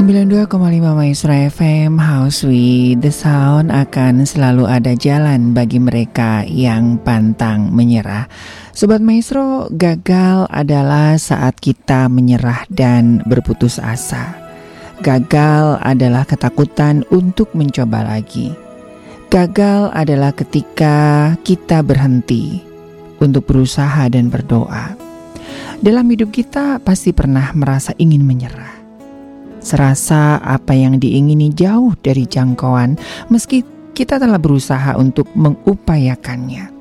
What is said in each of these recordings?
92,5 Maestro FM House with the Sound akan selalu ada jalan bagi mereka yang pantang menyerah. Sobat Maestro, gagal adalah saat kita menyerah dan berputus asa. Gagal adalah ketakutan untuk mencoba lagi. Gagal adalah ketika kita berhenti untuk berusaha dan berdoa. Dalam hidup kita pasti pernah merasa ingin menyerah Serasa apa yang diingini jauh dari jangkauan meski kita telah berusaha untuk mengupayakannya.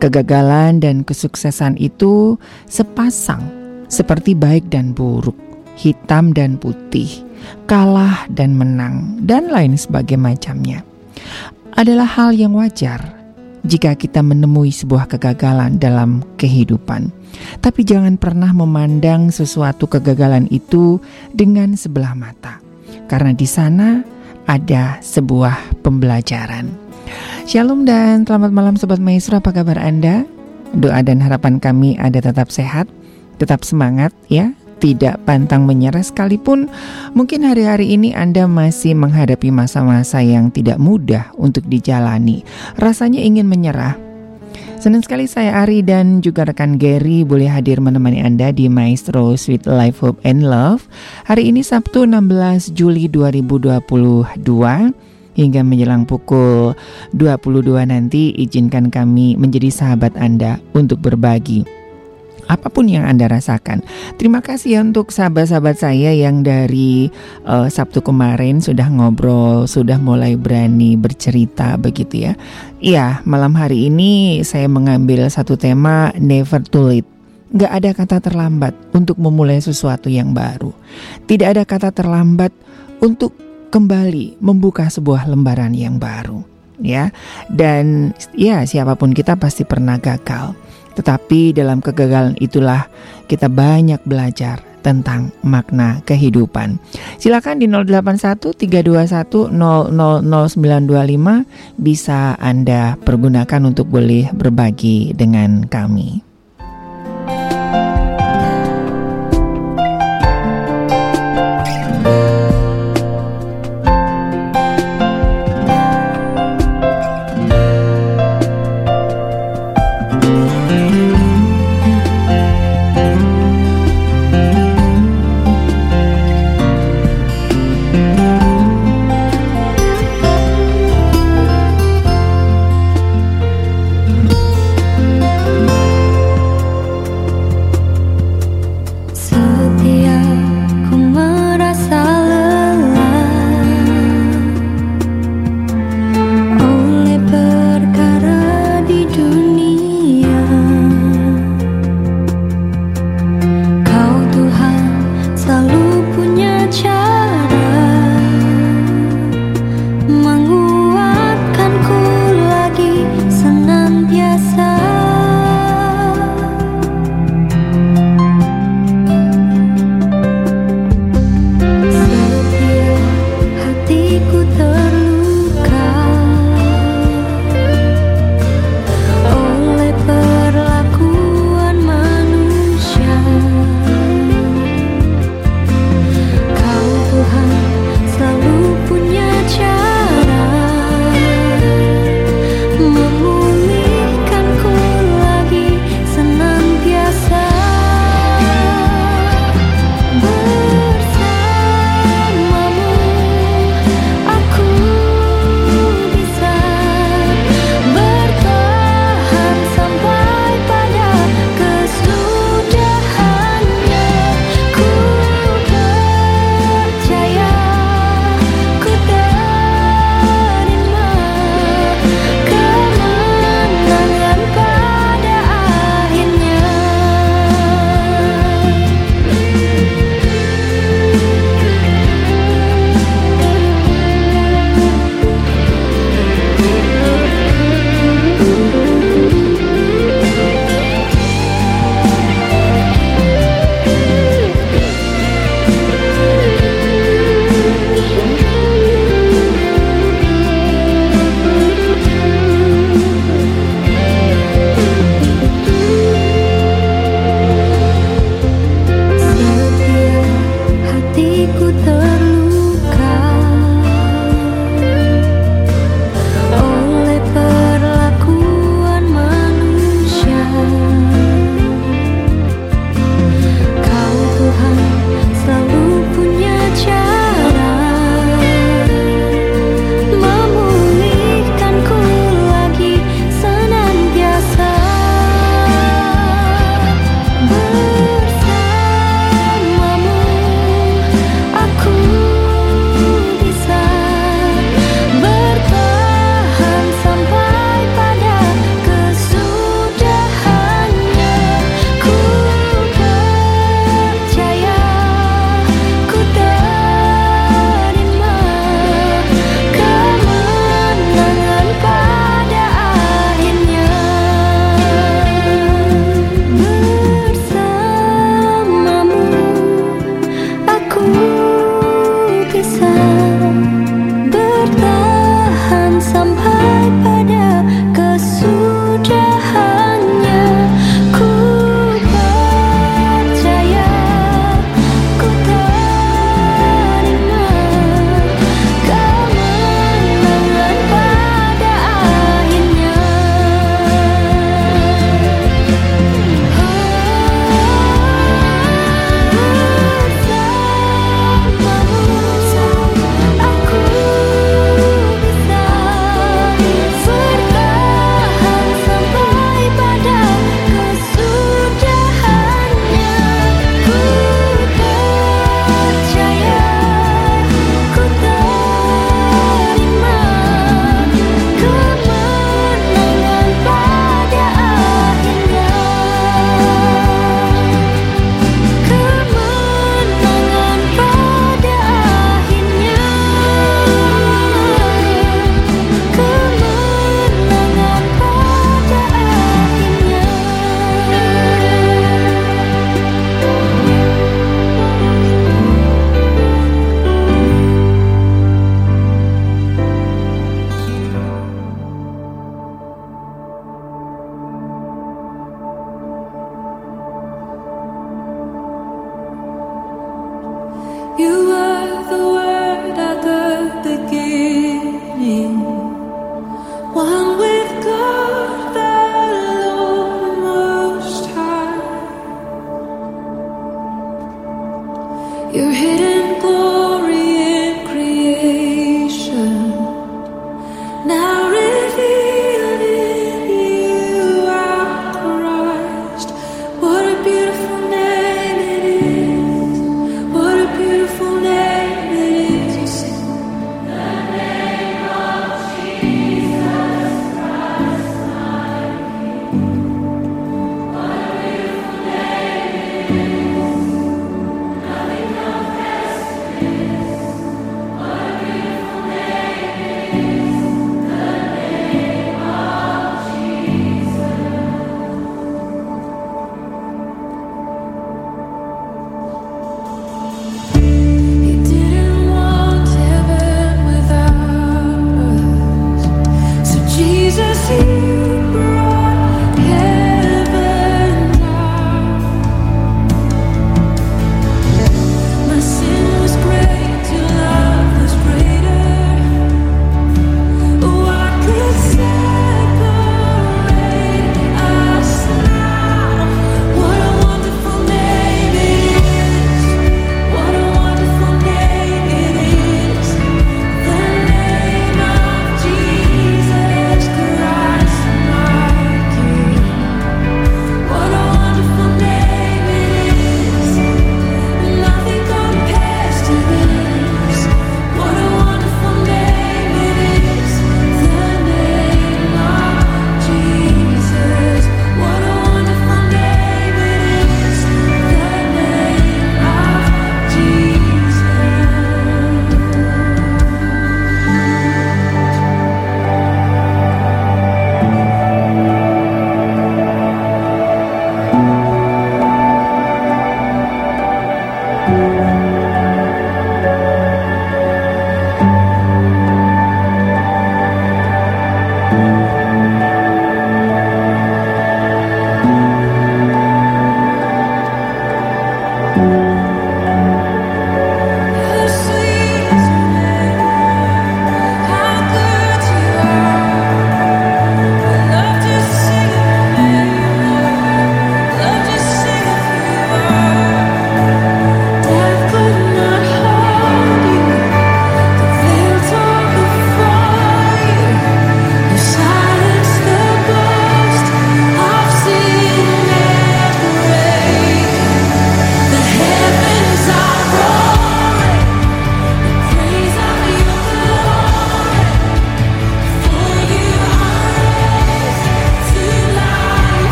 Kegagalan dan kesuksesan itu sepasang seperti baik dan buruk, hitam dan putih, kalah dan menang, dan lain sebagai macamnya. Adalah hal yang wajar jika kita menemui sebuah kegagalan dalam kehidupan. Tapi jangan pernah memandang sesuatu kegagalan itu dengan sebelah mata, karena di sana ada sebuah pembelajaran. Shalom dan selamat malam Sobat Maestro, apa kabar Anda? Doa dan harapan kami ada tetap sehat, tetap semangat ya, tidak pantang menyerah sekalipun mungkin hari-hari ini Anda masih menghadapi masa-masa yang tidak mudah untuk dijalani. Rasanya ingin menyerah. Senang sekali saya Ari dan juga rekan Gary boleh hadir menemani Anda di Maestro Sweet Life Hope and Love. Hari ini Sabtu 16 Juli 2022 hingga menjelang pukul 22 nanti izinkan kami menjadi sahabat Anda untuk berbagi apa pun yang Anda rasakan. Terima kasih ya untuk sahabat-sahabat saya yang dari uh, Sabtu kemarin sudah ngobrol, sudah mulai berani bercerita begitu ya. Iya, malam hari ini saya mengambil satu tema never too late. Gak ada kata terlambat untuk memulai sesuatu yang baru. Tidak ada kata terlambat untuk kembali membuka sebuah lembaran yang baru ya. Dan ya siapa pun kita pasti pernah gagal. Tetapi dalam kegagalan itulah kita banyak belajar tentang makna kehidupan. Silakan di 081 321 000925 bisa Anda pergunakan untuk boleh berbagi dengan kami.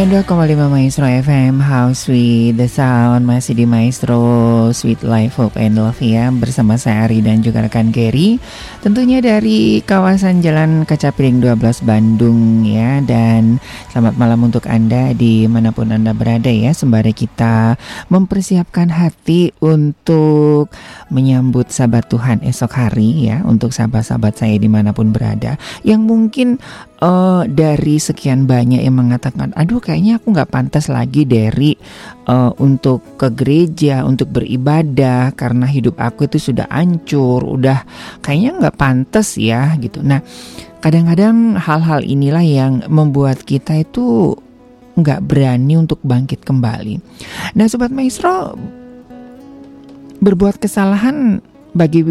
92,5 Maestro FM House with the Sound Masih di Maestro Sweet Life Hope and Love ya Bersama saya Ari dan juga rekan Gary. Tentunya dari kawasan Jalan Kaca Piring 12 Bandung ya Dan selamat malam untuk Anda di mana pun Anda berada ya Sembari kita mempersiapkan hati untuk menyambut sahabat Tuhan esok hari ya Untuk sahabat-sahabat saya di mana pun berada. Yang mungkin uh, dari sekian banyak yang mengatakan, aduh kayaknya aku nggak pantas lagi dari uh, untuk ke gereja, untuk beribadah karena hidup aku itu sudah hancur, udah kayaknya nggak pantas ya gitu. Nah, kadang-kadang hal-hal inilah yang membuat kita itu nggak berani untuk bangkit kembali. Nah, sobat maestro berbuat kesalahan bagi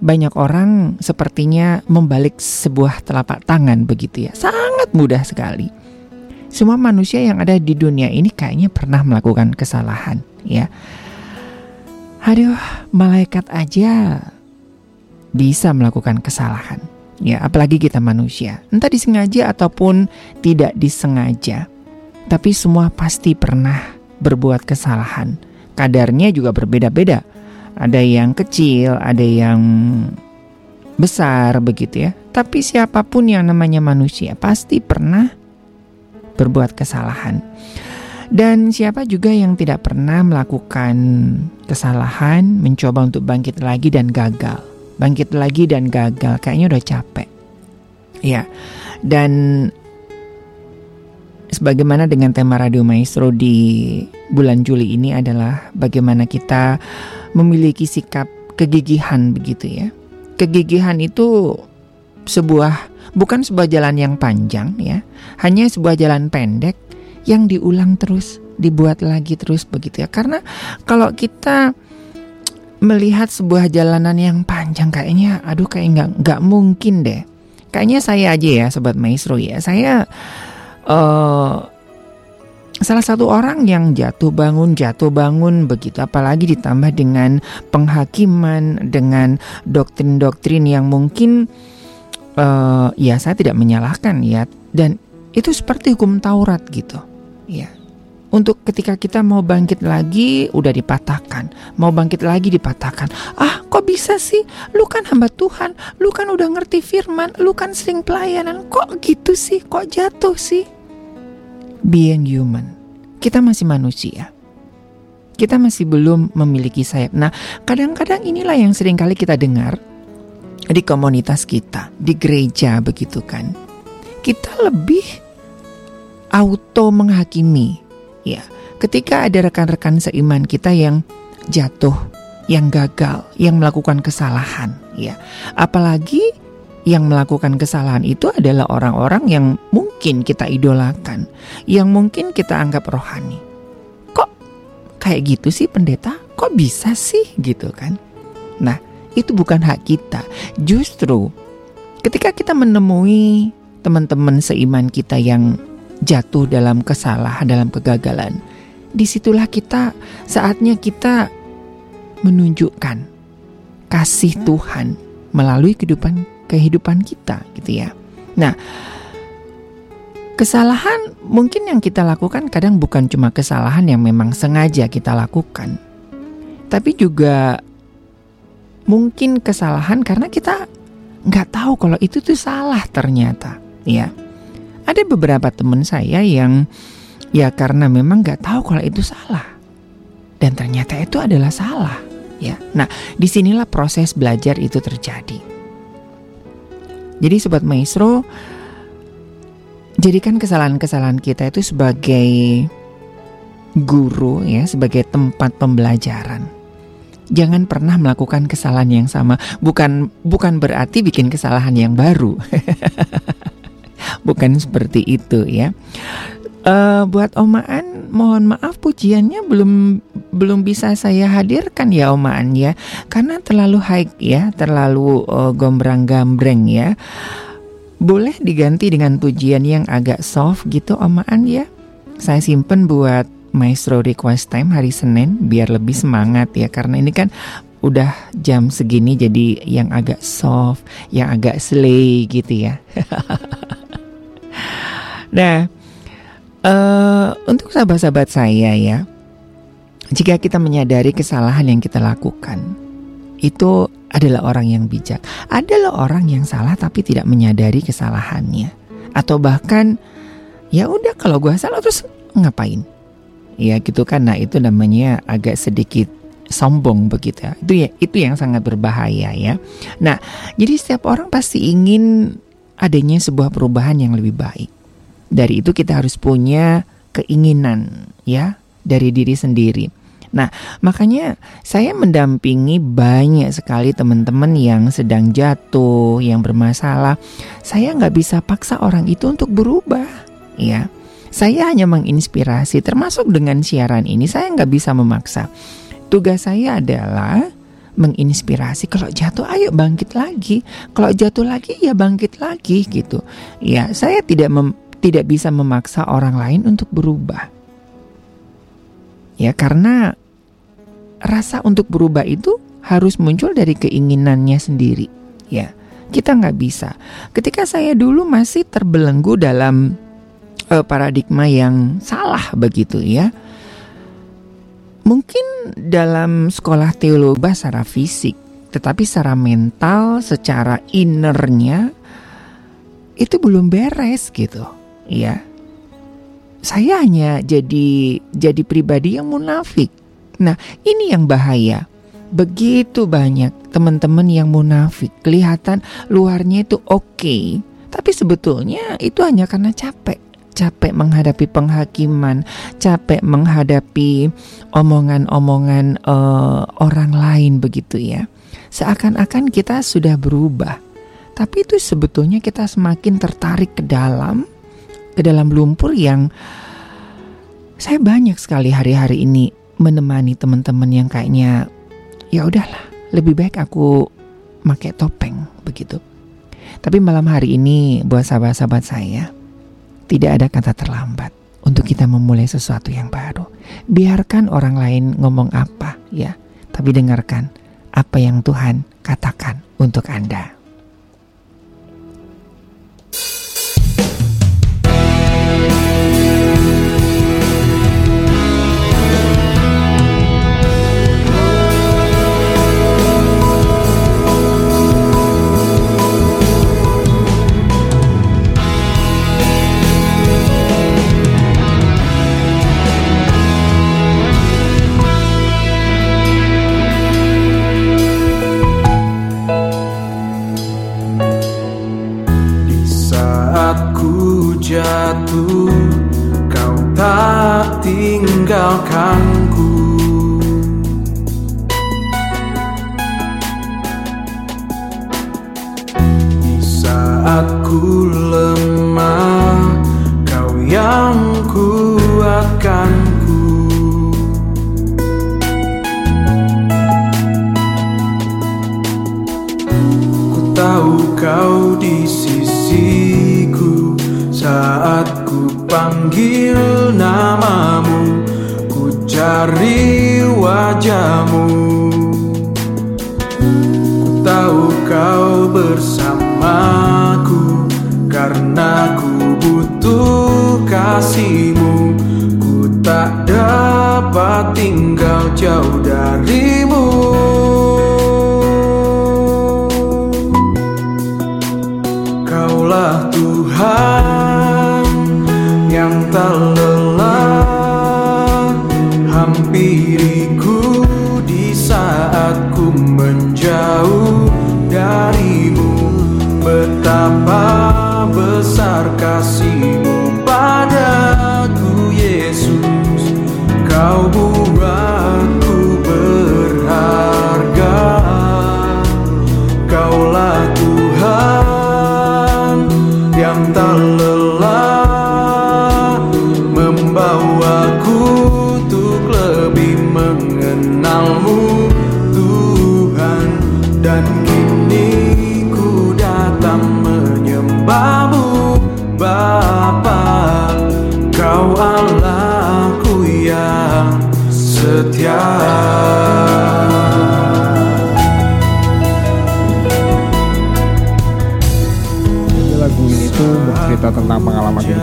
banyak orang sepertinya membalik sebuah telapak tangan begitu ya. Sangat mudah sekali. Semua manusia yang ada di dunia ini kayaknya pernah melakukan kesalahan ya. Aduh, malaikat aja bisa melakukan kesalahan. Ya, apalagi kita manusia. Entah disengaja ataupun tidak disengaja. Tapi semua pasti pernah berbuat kesalahan. Kadarnya juga berbeda-beda ada yang kecil, ada yang besar begitu ya. Tapi siapa pun yang namanya manusia pasti pernah berbuat kesalahan. Dan siapa juga yang tidak pernah melakukan kesalahan, mencoba untuk bangkit lagi dan gagal. Bangkit lagi dan gagal, kayaknya udah capek. Ya. Dan sebagaimana dengan tema Radio Maestro di bulan Juli ini adalah bagaimana kita memiliki sikap kegigihan begitu ya. Kegigihan itu sebuah bukan sebuah jalan yang panjang ya, hanya sebuah jalan pendek yang diulang terus, dibuat lagi terus begitu ya. Karena kalau kita melihat sebuah jalanan yang panjang kayaknya aduh kayak nggak nggak mungkin deh. Kayaknya saya aja ya sobat maestro ya. Saya uh, salah satu orang yang jatuh bangun jatuh bangun begitu apalagi ditambah dengan penghakiman dengan doktrin-doktrin yang mungkin uh, ya saya tidak menyalahkan ya. Dan itu seperti hukum Taurat gitu ya. Untuk ketika kita mau bangkit lagi udah dipatahkan. Mau bangkit lagi dipatahkan. Ah kok bisa sih? Lu kan hamba Tuhan. Lu kan udah ngerti firman. Lu kan sering pelayanan. Kok gitu sih? Kok jatuh sih being human. Kita masih manusia. Kita masih belum memiliki sayap. Nah, kadang-kadang inilah yang sering kali kita dengar di komunitas kita, di gereja begitu kan. Kita lebih auto menghakimi. Ya, ketika ada rekan-rekan seiman kita yang jatuh, yang gagal, yang melakukan kesalahan, ya. Apalagi yang melakukan kesalahan itu adalah orang-orang yang mungkin kita idolakan, yang mungkin kita anggap rohani. Kok kayak gitu sih pendeta? Kok bisa sih gitu kan? Nah, itu bukan hak kita. Justru ketika kita menemui teman-teman seiman kita yang jatuh dalam kesalahan, dalam kegagalan, di situlah kita saatnya kita menunjukkan kasih Tuhan melalui kehidupan kehidupan kita gitu ya. Nah, kesalahan mungkin yang kita lakukan kadang bukan cuma kesalahan yang memang sengaja kita lakukan. Tapi juga mungkin kesalahan karena kita nggak tahu kalau itu tuh salah ternyata, ya. Ada beberapa teman saya yang ya karena memang nggak tahu kalau itu salah dan ternyata itu adalah salah, ya. Nah, di sinilah proses belajar itu terjadi. Jadi sobat maestro jadikan kesalahan-kesalahan kita itu sebagai guru ya, sebagai tempat pembelajaran. Jangan pernah melakukan kesalahan yang sama. Bukan bukan berarti bikin kesalahan yang baru. bukan seperti itu ya. Uh, buat Omaan, mohon maaf pujiannya belum belum bisa saya hadirkan ya Omaan ya, karena terlalu high ya, terlalu uh, gombrang-gambreng ya. Boleh diganti dengan pujian yang agak soft gitu Omaan ya. Saya simpen buat Maestro Request Time hari Senin biar lebih semangat ya, karena ini kan udah jam segini jadi yang agak soft, yang agak slay gitu ya. nah uh, untuk sahabat-sahabat saya ya, jika kita menyadari kesalahan yang kita lakukan, itu adalah orang yang bijak. Adalah orang yang salah tapi tidak menyadari kesalahannya, atau bahkan ya udah kalau gue salah terus ngapain? Ya gitu kan, nah itu namanya agak sedikit sombong begitu ya. Itu ya itu yang sangat berbahaya ya. Nah, jadi setiap orang pasti ingin adanya sebuah perubahan yang lebih baik. Dari itu kita harus punya keinginan ya dari diri sendiri. Nah, makanya saya mendampingi banyak sekali teman-teman yang sedang jatuh, yang bermasalah. Saya nggak bisa paksa orang itu untuk berubah, ya. Saya hanya menginspirasi, termasuk dengan siaran ini. Saya nggak bisa memaksa. Tugas saya adalah menginspirasi kalau jatuh ayo bangkit lagi kalau jatuh lagi ya bangkit lagi gitu ya saya tidak mem, tidak bisa memaksa orang lain untuk berubah. Ya karena rasa untuk berubah itu harus muncul dari keinginannya sendiri. Ya kita nggak bisa. Ketika saya dulu masih terbelenggu dalam uh, paradigma yang salah begitu ya. Mungkin dalam sekolah teologi secara fisik, tetapi secara mental, secara innernya itu belum beres gitu, ya. Saya hanya jadi jadi pribadi yang munafik. Nah, ini yang bahaya. Begitu banyak teman-teman yang munafik, kelihatan luarnya itu oke, okay, tapi sebetulnya itu hanya karena capek capek menghadapi penghakiman, capek menghadapi omongan-omongan uh, orang lain begitu ya. Seakan-akan kita sudah berubah. Tapi itu sebetulnya kita semakin tertarik ke dalam ke dalam lumpur yang saya banyak sekali hari-hari ini menemani teman-teman yang kayaknya ya udahlah, lebih baik aku pakai topeng begitu. Tapi malam hari ini buat sahabat-sahabat saya, tidak ada kata terlambat untuk kita memulai sesuatu yang baru. Biarkan orang lain ngomong apa ya, tapi dengarkan apa yang Tuhan katakan untuk Anda. Thank you. meninggalkanku Di saat ku lemah Kau yang kuatkan Ku tahu kau di sisiku Saat ku panggil wajahmu. Ku tahu kau bersamaku Karena ku butuh kasihmu. Ku tak dapat tinggal jauh darimu.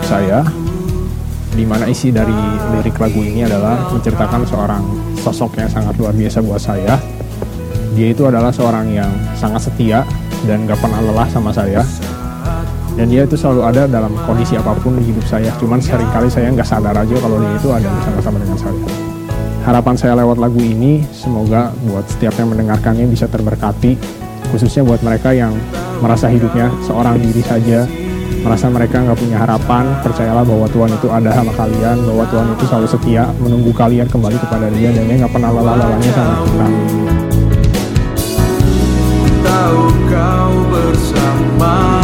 saya di mana isi dari lirik lagu ini adalah menceritakan seorang sosok yang sangat luar biasa buat saya. Dia itu adalah seorang yang sangat setia dan gak pernah lelah sama saya. Dan dia itu selalu ada dalam kondisi apa pun di hidup saya. Cuman sering kali saya nggak sadar aja kalau dia itu ada bersama-sama dengan saya. Harapan saya lewat lagu ini, semoga buat setiap yang mendengarkannya bisa terberkati, khususnya buat mereka yang merasa hidupnya seorang diri saja, merasa mereka nggak punya harapan, percayalah bahwa Tuhan itu ada sama kalian, bahwa Tuhan itu selalu setia menunggu kalian kembali kepada Dia dan Dia nggak pernah lelah-lelahnya sama kita. Tahu kau bersamaku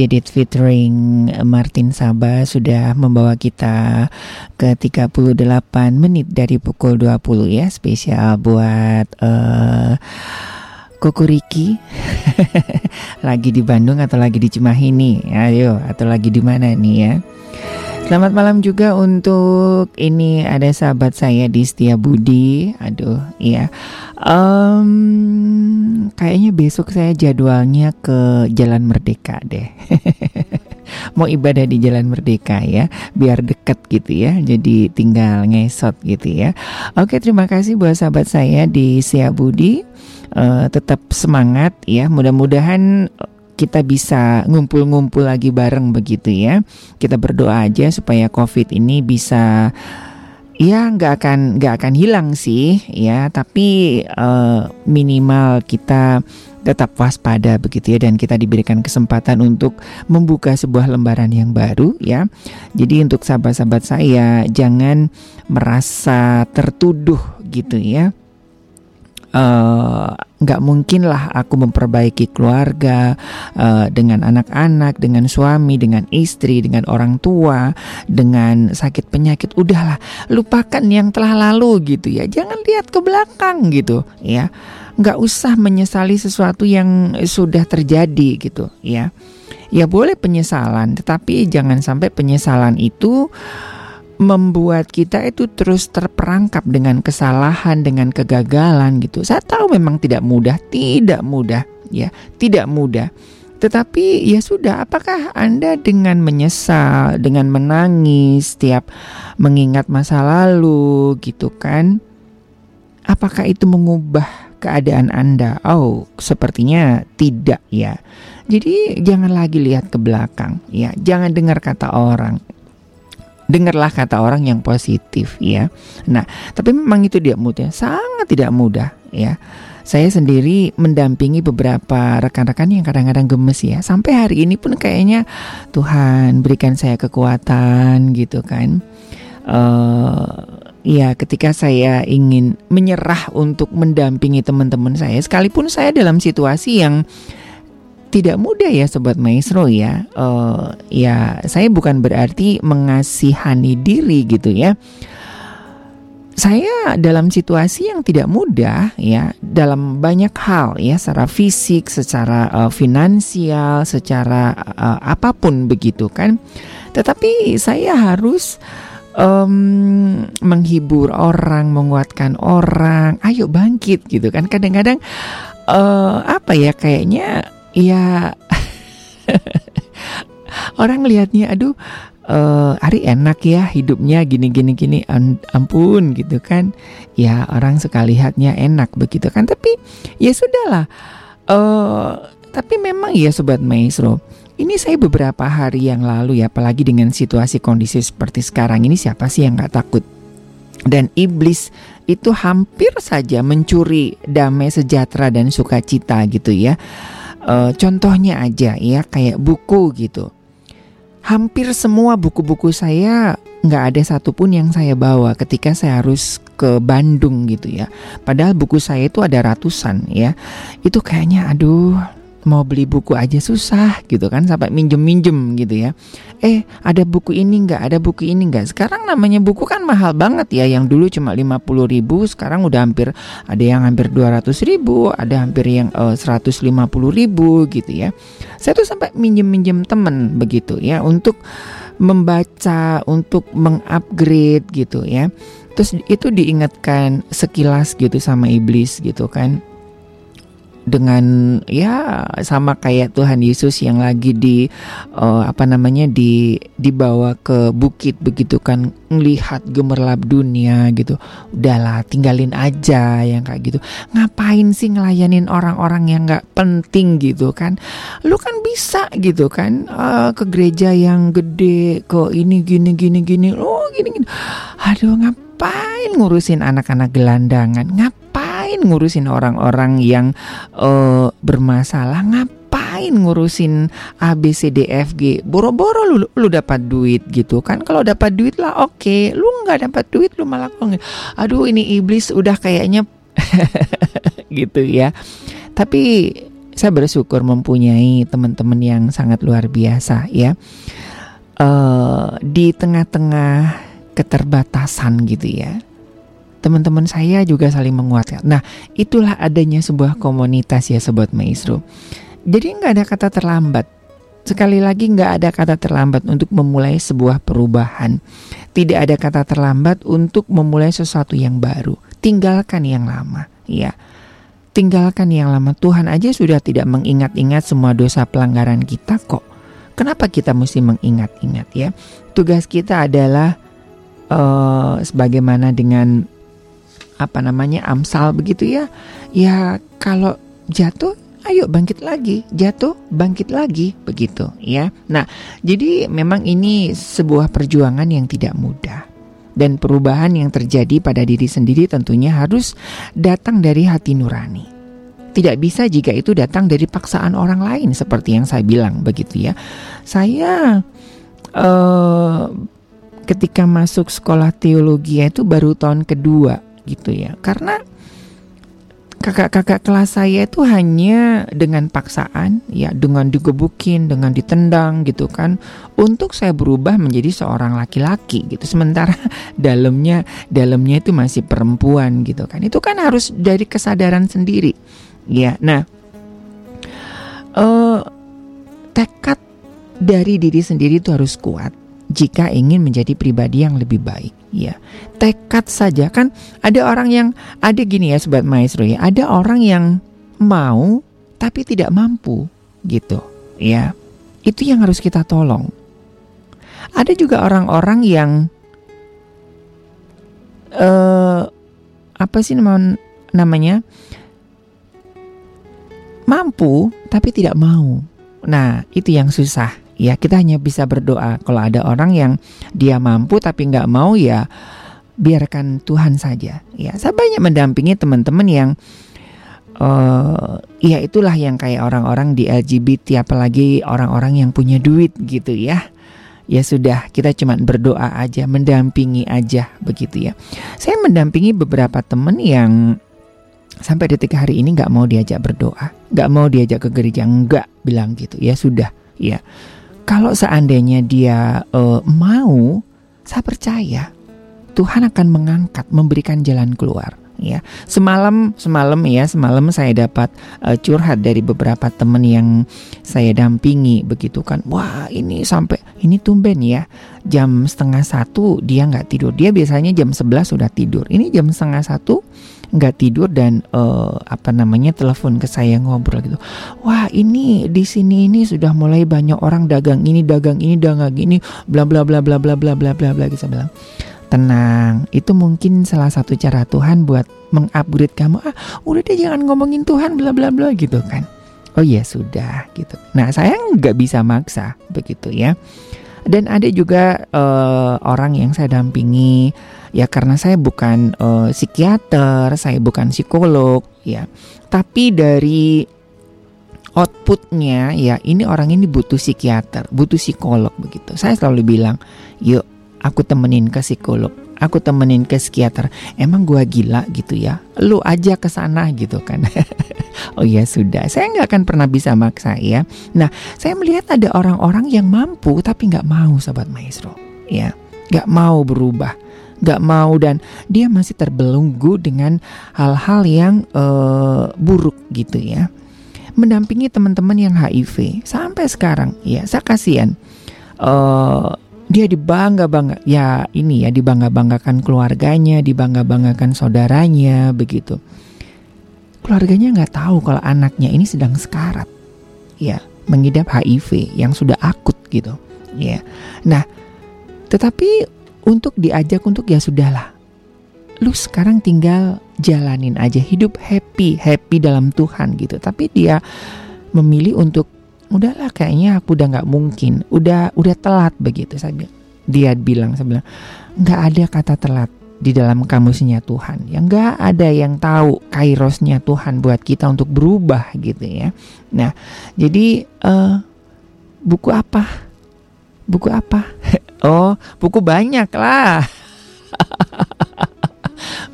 Jedit featuring Martin Sabah sudah membawa kita ke 38 menit dari pukul 20 ya spesial buat eh Koko Riki lagi di Bandung atau lagi di Cimahi nih ayo atau lagi di mana nih ya Selamat malam juga untuk ini ada sahabat saya di Setia Budi. Aduh, iya. Em, kayaknya besok saya jadwalnya ke Jalan Merdeka deh. Mau ibadah di Jalan Merdeka ya, biar deket gitu ya. Jadi tinggal ngesot gitu ya. Oke, terima kasih buat sahabat saya di Setia Budi. Eh, tetap semangat ya. Mudah-mudahan kita bisa ngumpul-ngumpul lagi bareng begitu ya. Kita berdoa aja supaya COVID ini bisa ya nggak akan nggak akan hilang sih ya, tapi eh, minimal kita tetap waspada begitu ya dan kita diberikan kesempatan untuk membuka sebuah lembaran yang baru ya. Jadi untuk sahabat-sahabat saya jangan merasa tertuduh gitu ya eh, nggak mungkin lah aku memperbaiki keluarga eh, dengan anak-anak, dengan suami, dengan istri, dengan orang tua, dengan sakit penyakit. Udahlah, lupakan yang telah lalu gitu ya. Jangan lihat ke belakang gitu ya. Nggak usah menyesali sesuatu yang sudah terjadi gitu ya. Ya boleh penyesalan, tetapi jangan sampai penyesalan itu membuat kita itu terus terperangkap dengan kesalahan, dengan kegagalan gitu. Saya tahu memang tidak mudah, tidak mudah, ya, tidak mudah. Tetapi ya sudah, apakah Anda dengan menyesal, dengan menangis setiap mengingat masa lalu gitu kan? Apakah itu mengubah keadaan Anda? Oh, sepertinya tidak ya. Jadi jangan lagi lihat ke belakang ya. Jangan dengar kata orang. Dengarlah kata orang yang positif ya. Nah, tapi memang itu tidak mudah, sangat tidak mudah ya. Saya sendiri mendampingi beberapa rekan-rekan yang kadang-kadang gemes ya. Sampai hari ini pun kayaknya Tuhan berikan saya kekuatan gitu kan. Uh, Ya, ketika saya ingin menyerah untuk mendampingi teman-teman saya, sekalipun saya dalam situasi yang tidak mudah ya sobat maestro ya. Uh, ya, saya bukan berarti mengasihani diri gitu ya. Saya dalam situasi yang tidak mudah ya, dalam banyak hal ya, secara fisik, secara uh, finansial, secara uh, apa pun begitu kan. Tetapi saya harus um, menghibur orang, menguatkan orang, ayo bangkit gitu kan. Kadang-kadang uh, apa ya kayaknya ya orang lihatnya aduh uh, Ari enak ya hidupnya gini gini gini. Ampun gitu kan. Ya orang suka lihatnya enak begitu kan. Tapi ya sudahlah. Uh, tapi memang ya sobat maestro ini saya beberapa hari yang lalu ya, apalagi dengan situasi kondisi seperti sekarang ini siapa sih yang nggak takut? Dan iblis itu hampir saja mencuri damai sejahtera dan sukacita gitu ya. E, contohnya aja ya kayak buku gitu. Hampir semua buku-buku saya nggak ada satupun yang saya bawa ketika saya harus ke Bandung gitu ya. Padahal buku saya itu ada ratusan ya. Itu kayaknya aduh mau beli buku aja susah gitu kan sampai minjem-minjem gitu ya. Eh, ada buku ini enggak? Ada buku ini enggak? Sekarang namanya buku kan mahal banget ya. Yang dulu cuma 50 ribu, sekarang udah hampir ada yang hampir 200 ribu, ada hampir yang uh, 150 ribu gitu ya. Saya tuh sampai minjem-minjem temen begitu ya untuk membaca, untuk mengupgrade gitu ya. Terus itu diingatkan sekilas gitu sama iblis gitu kan dengan ya sama kayak Tuhan Yesus yang lagi di uh, apa namanya di dibawa ke bukit begitu kan melihat gemerlap dunia gitu. Udahlah tinggalin aja yang kayak gitu. Ngapain sih ngelayanin orang-orang yang nggak penting gitu kan? Lu kan bisa gitu kan uh, ke gereja yang gede ke ini gini gini gini oh gini gini. Aduh ngapain ngurusin anak-anak gelandangan? Ngapain ngapain ngurusin orang-orang yang uh, bermasalah? Ngapain ngurusin A B C D F G? Boro-boro lu lu dapat duit gitu kan? Kalau dapat duit lah oke. Okay. lu nggak dapat duit lu malah kong aduh ini iblis udah kayaknya gitu ya. Tapi saya bersyukur mempunyai teman-teman yang sangat luar biasa ya. Uh, di tengah-tengah keterbatasan gitu ya teman-teman saya juga saling menguatkan. Nah, itulah adanya sebuah komunitas ya sobat maestro. Jadi nggak ada kata terlambat. Sekali lagi nggak ada kata terlambat untuk memulai sebuah perubahan. Tidak ada kata terlambat untuk memulai sesuatu yang baru. Tinggalkan yang lama, ya. Tinggalkan yang lama. Tuhan aja sudah tidak mengingat-ingat semua dosa pelanggaran kita kok. Kenapa kita mesti mengingat-ingat ya? Tugas kita adalah uh, sebagaimana dengan apa namanya Amsal begitu ya. Ya kalau jatuh ayo bangkit lagi, jatuh bangkit lagi begitu ya. Nah, jadi memang ini sebuah perjuangan yang tidak mudah. Dan perubahan yang terjadi pada diri sendiri tentunya harus datang dari hati nurani. Tidak bisa jika itu datang dari paksaan orang lain seperti yang saya bilang begitu ya. Saya uh, ketika masuk sekolah teologi itu baru tahun kedua gitu ya. Karena kakak-kakak kelas saya itu hanya dengan paksaan ya dengan digebukin dengan ditendang gitu kan untuk saya berubah menjadi seorang laki-laki gitu. Sementara dalamnya dalamnya itu masih perempuan gitu kan. Itu kan harus dari kesadaran sendiri ya. Nah uh, tekad dari diri sendiri itu harus kuat jika ingin menjadi pribadi yang lebih baik ya. Tekad saja. Kan ada orang yang ada gini ya sobat maestro ya ada orang yang mau tapi tidak mampu gitu ya. Itu yang harus kita tolong. Ada juga orang-orang yang eh apa sih nama- namanya? Mampu tapi tidak mau. Nah itu yang susah ya kita hanya bisa berdoa. Kalau ada orang yang dia mampu tapi nggak mau ya biarkan Tuhan saja. Ya saya banyak mendampingi teman-teman yang eh ya itulah yang kayak orang-orang di LGBT apalagi orang-orang yang punya duit gitu ya. Ya sudah kita cuma berdoa aja mendampingi aja begitu ya. Saya mendampingi beberapa teman yang sampai detik hari ini nggak mau diajak berdoa nggak mau diajak ke gereja nggak bilang gitu. Ya sudah ya kalau seandainya dia eh, mau, saya percaya Tuhan akan mengangkat, memberikan jalan keluar. Ya, semalam semalam ya semalam saya dapat eh, curhat dari beberapa teman yang saya dampingi begitu kan. Wah ini sampai ini tumben ya jam setengah satu dia nggak tidur. Dia biasanya jam 11 sudah tidur. Ini jam setengah satu nggak tidur dan eh, apa namanya telepon ke saya ngobrol gitu. Wah ini di sini ini sudah mulai banyak orang dagang ini dagang ini dagang ini bla bla bla bla bla bla bla bla bla gitu saya bilang. Tenang, itu mungkin salah satu cara Tuhan buat mengupgrade kamu. Ah, udah deh jangan ngomongin Tuhan bla bla bla gitu kan. Oh ya sudah gitu. Nah saya nggak bisa maksa begitu ya. Dan ada juga eh, orang yang saya dampingi ya karena saya bukan eh, psikiater, saya bukan psikolog ya. Tapi dari outputnya ya ini orang ini butuh psikiater, butuh psikolog begitu. Saya selalu bilang, yuk aku temenin ke psikolog, aku temenin ke psikiater. Emang gua gila gitu ya? Lu aja ke sana gitu kan? oh ya sudah, saya nggak akan pernah bisa maksa ya. Nah, saya melihat ada orang-orang yang mampu tapi nggak mau, sobat maestro, ya, nggak mau berubah nggak mau dan dia masih terbelenggu dengan hal-hal yang eh, buruk gitu ya mendampingi teman-teman yang HIV sampai sekarang ya saya kasihan eh dia dibangga bangga ya ini ya dibangga banggakan keluarganya dibangga banggakan saudaranya begitu. Keluarganya nggak tahu kalau anaknya ini sedang sekarat ya mengidap HIV yang sudah akut gitu ya. Nah tetapi untuk diajak untuk ya sudahlah. Lu sekarang tinggal jalanin aja hidup happy happy dalam Tuhan gitu. Tapi dia memilih untuk udahlah kayaknya aku udah nggak mungkin udah udah telat begitu saya dia bilang saya bilang nggak ada kata telat di dalam kamusnya Tuhan. Yang nggak ada yang tahu kairosnya Tuhan buat kita untuk berubah gitu ya. Nah jadi eh, buku apa? Buku apa? Oh buku banyak lah.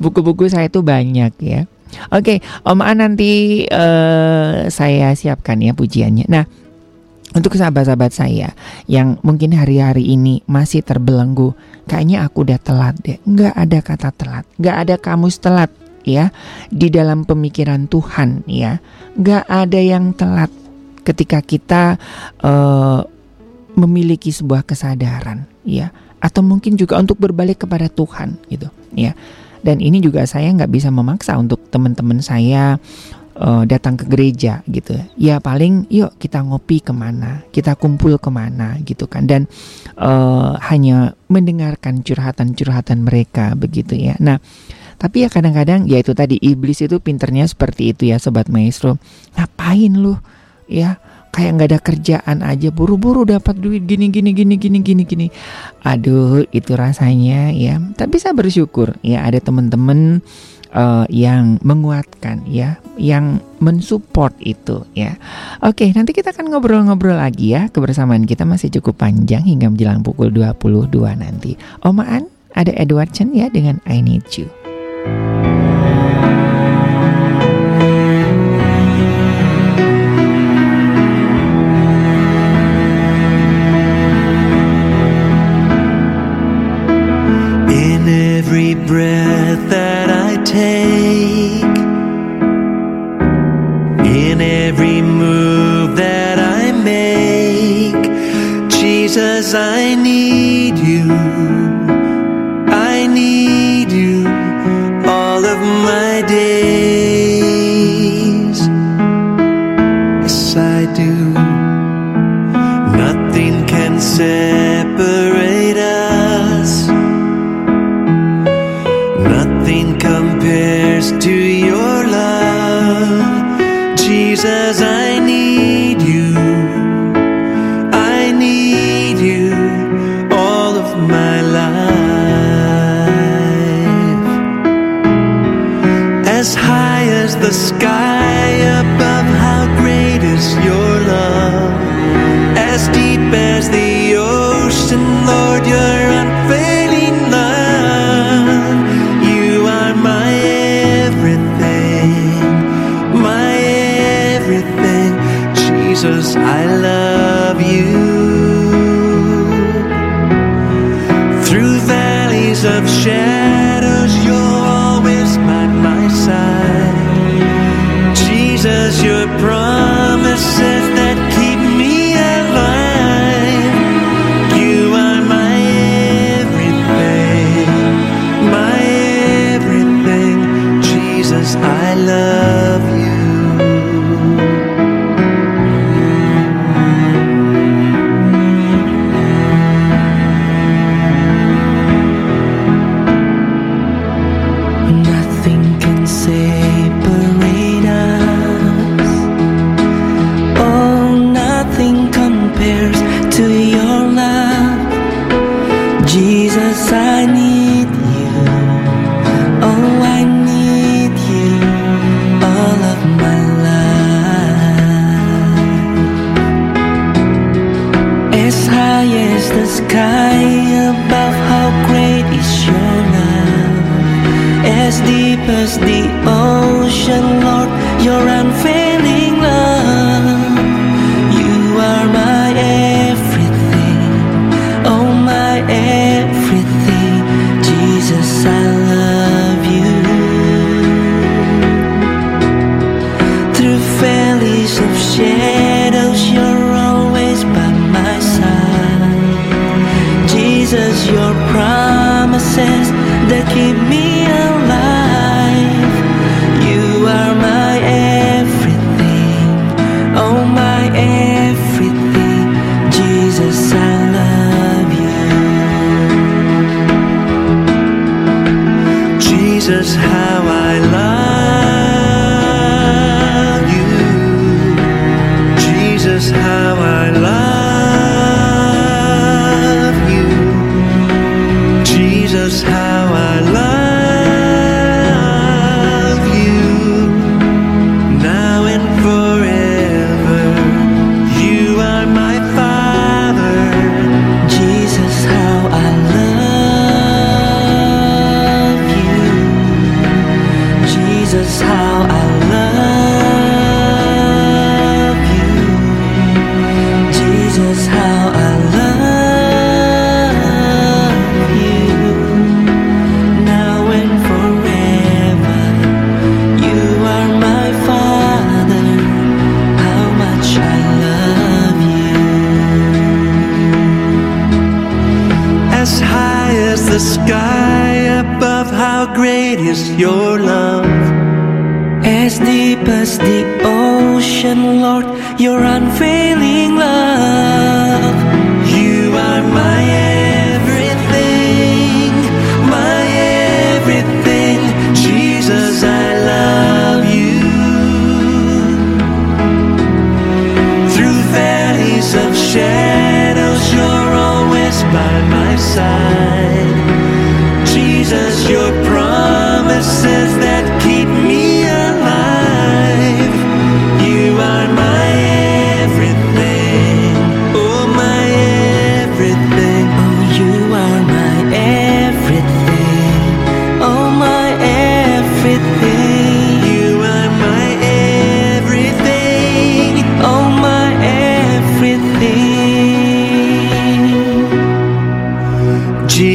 Buku-buku saya itu banyak ya. Oke, Om An nanti eh, saya siapkan ya pujiannya. Nah, untuk sahabat-sahabat saya yang mungkin hari-hari ini masih terbelenggu, kayaknya aku udah telat deh. Nggak ada kata telat, nggak ada kamus telat ya di dalam pemikiran Tuhan ya. Nggak ada yang telat ketika kita eh, memiliki sebuah kesadaran ya, atau mungkin juga untuk berbalik kepada Tuhan gitu ya. Dan ini juga saya nggak bisa memaksa untuk teman-teman saya eh, datang ke gereja gitu. Ya paling yuk kita ngopi ke mana, kita kumpul ke mana gitu kan. Dan eh, hanya mendengarkan curhatan-curhatan mereka begitu ya. Nah tapi ya kadang-kadang ya itu tadi iblis itu pinternya seperti itu ya sobat maestro. Ngapain lu ya kayak nggak ada kerjaan aja buru-buru dapat duit gini gini gini gini gini gini aduh itu rasanya ya tapi saya bersyukur ya ada teman-teman eh, yang menguatkan ya yang mensupport itu ya. Oke nanti kita akan ngobrol-ngobrol lagi ya. Kebersamaan kita masih cukup panjang hingga menjelang pukul 22 nanti. Omaan ada Edward Chen ya dengan I Need You Bitte sei nie I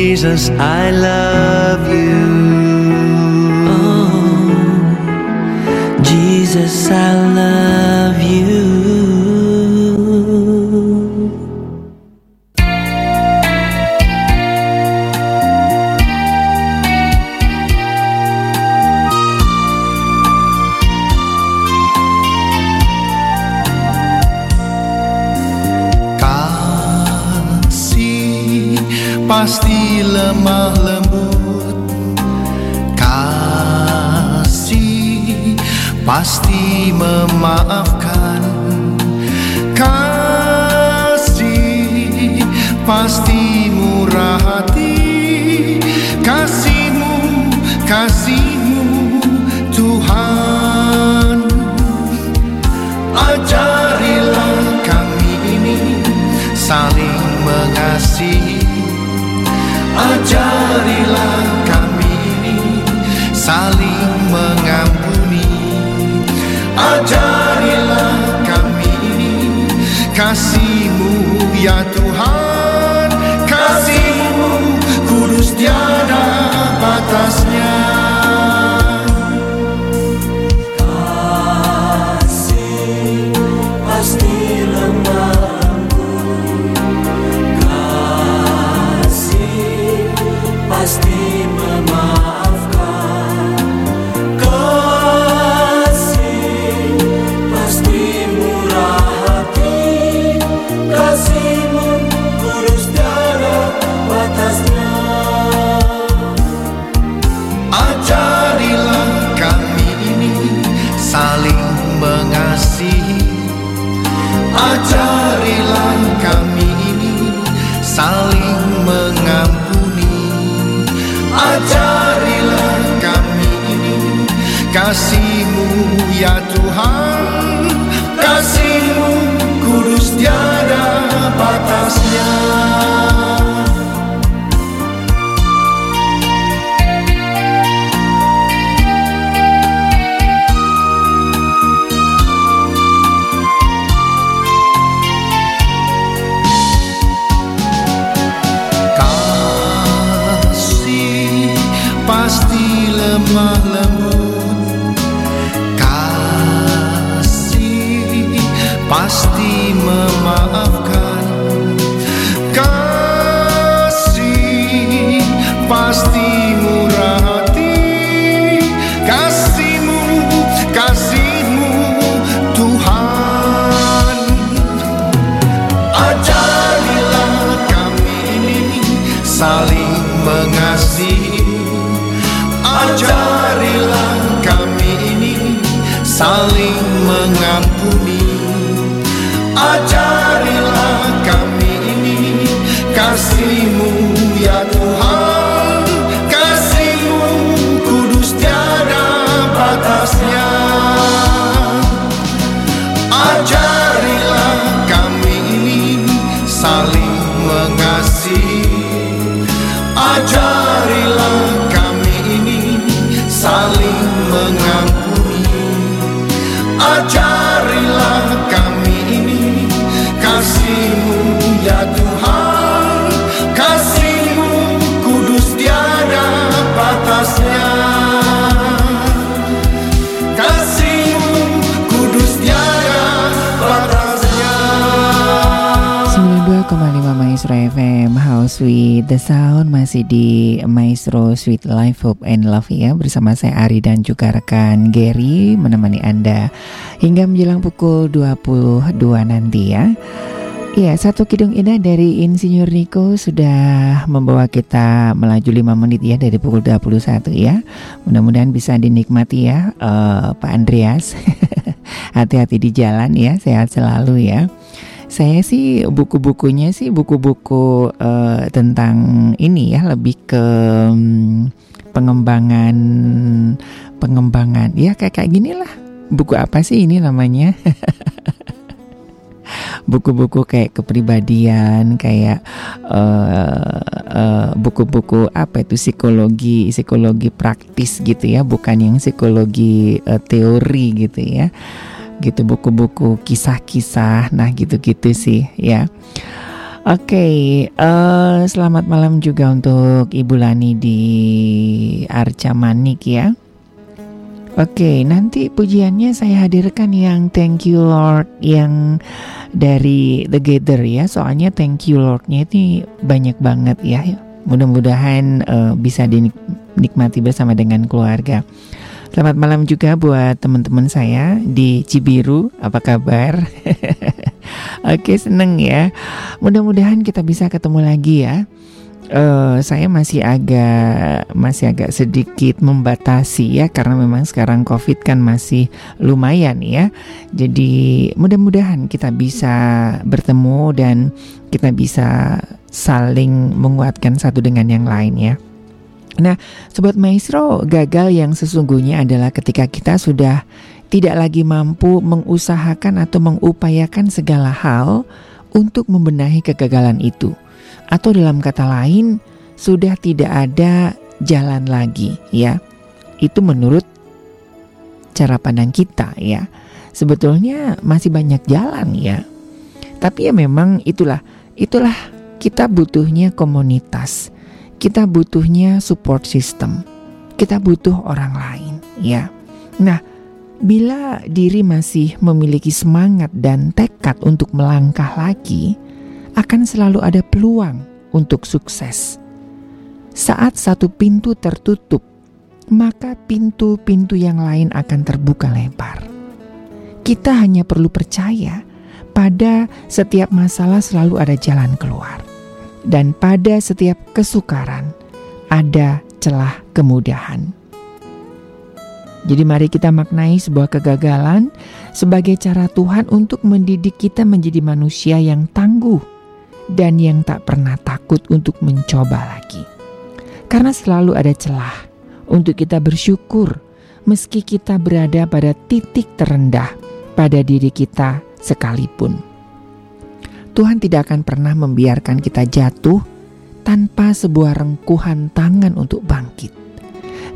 Jesus, I love you. Oh, Jesus, I love you. Kasihmu ya saling mengasihi. Ajarilah kami ini saling mengampuni. Ajarilah kami ini kasihmu ya With the Sound masih di Maestro Sweet Life Hope and Love ya bersama saya Ari dan juga rekan Gary menemani Anda hingga menjelang pukul 22 nanti ya. Iya, satu kidung indah dari Insinyur Niko sudah membawa kita melaju 5 menit ya dari pukul 21 ya. Mudah-mudahan bisa dinikmati ya eh, Pak Andreas. Hati-hati di jalan ya, sehat selalu ya. Saya sih buku-bukunya sih buku-buku eh, tentang ini ya lebih ke mm, pengembangan pengembangan ya kayak kayak gini lah. Buku apa sih ini namanya? buku-buku kayak kepribadian kayak eh, eh, buku-buku apa itu psikologi psikologi praktis gitu ya bukan yang psikologi eh, teori gitu ya gitu buku-buku kisah-kisah nah gitu-gitu sih ya Oke, eh, selamat malam juga untuk Ibu Lani di Arca Manik ya. Oke, nanti pujiannya saya hadirkan yang Thank You Lord yang dari The Gather ya. Soalnya Thank You Lord-nya ini banyak banget ya. Mudah-mudahan eh, bisa dinikmati bersama dengan keluarga. Selamat malam juga buat teman-teman saya di Cibiru. Apa kabar? Oke, seneng ya. Mudah-mudahan kita bisa ketemu lagi ya eh, saya masih agak masih agak sedikit membatasi ya karena memang sekarang COVID kan masih lumayan ya. Jadi mudah-mudahan kita bisa bertemu dan kita bisa saling menguatkan satu dengan yang lain ya. Nah, sobat maestro, gagal yang sesungguhnya adalah ketika kita sudah tidak lagi mampu mengusahakan atau mengupayakan segala hal untuk membenahi kegagalan itu. Atau dalam kata lain, sudah tidak ada jalan lagi, ya. Itu menurut cara pandang kita, ya. Sebetulnya masih banyak jalan, ya. Tapi ya memang itulah, itulah kita butuhnya komunitas. Kita butuhnya support system. Kita butuh orang lain, ya. Nah, Bila diri masih memiliki semangat dan tekad untuk melangkah lagi, akan selalu ada peluang untuk sukses. Saat satu pintu tertutup, maka pintu-pintu yang lain akan terbuka lebar. Kita hanya perlu percaya pada setiap masalah selalu ada jalan keluar, dan pada setiap kesukaran ada celah kemudahan. Jadi mari kita maknai sebuah kegagalan sebagai cara Tuhan untuk mendidik kita menjadi manusia yang tangguh dan yang tak pernah takut untuk mencoba lagi. Karena selalu ada celah untuk kita bersyukur meski kita berada pada titik terendah pada diri kita sekalipun. Tuhan tidak akan pernah membiarkan kita jatuh tanpa sebuah rengkuhan tangan untuk bangkit.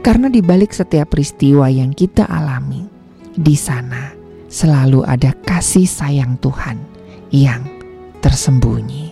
Karena di balik setiap peristiwa yang kita alami, di sana selalu ada kasih sayang Tuhan yang tersembunyi.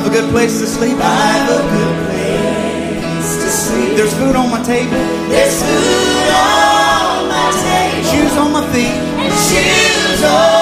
I've a good place to sleep. I've a good place to sleep. There's food on my table. There's food on my table. Shoes on my feet. Shoes on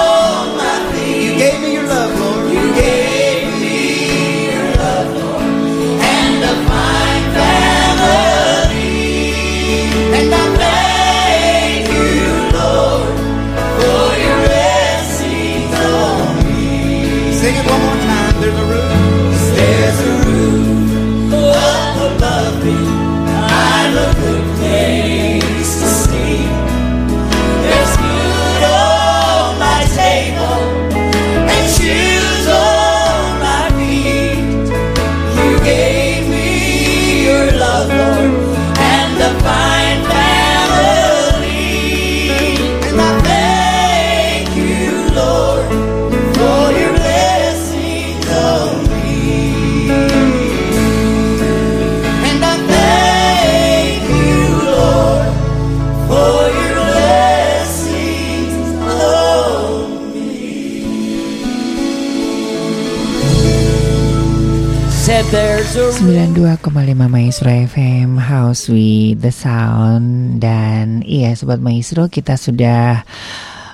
92,5 Maestro FM House with the Sound. Dan iya Sobat Maestro kita sudah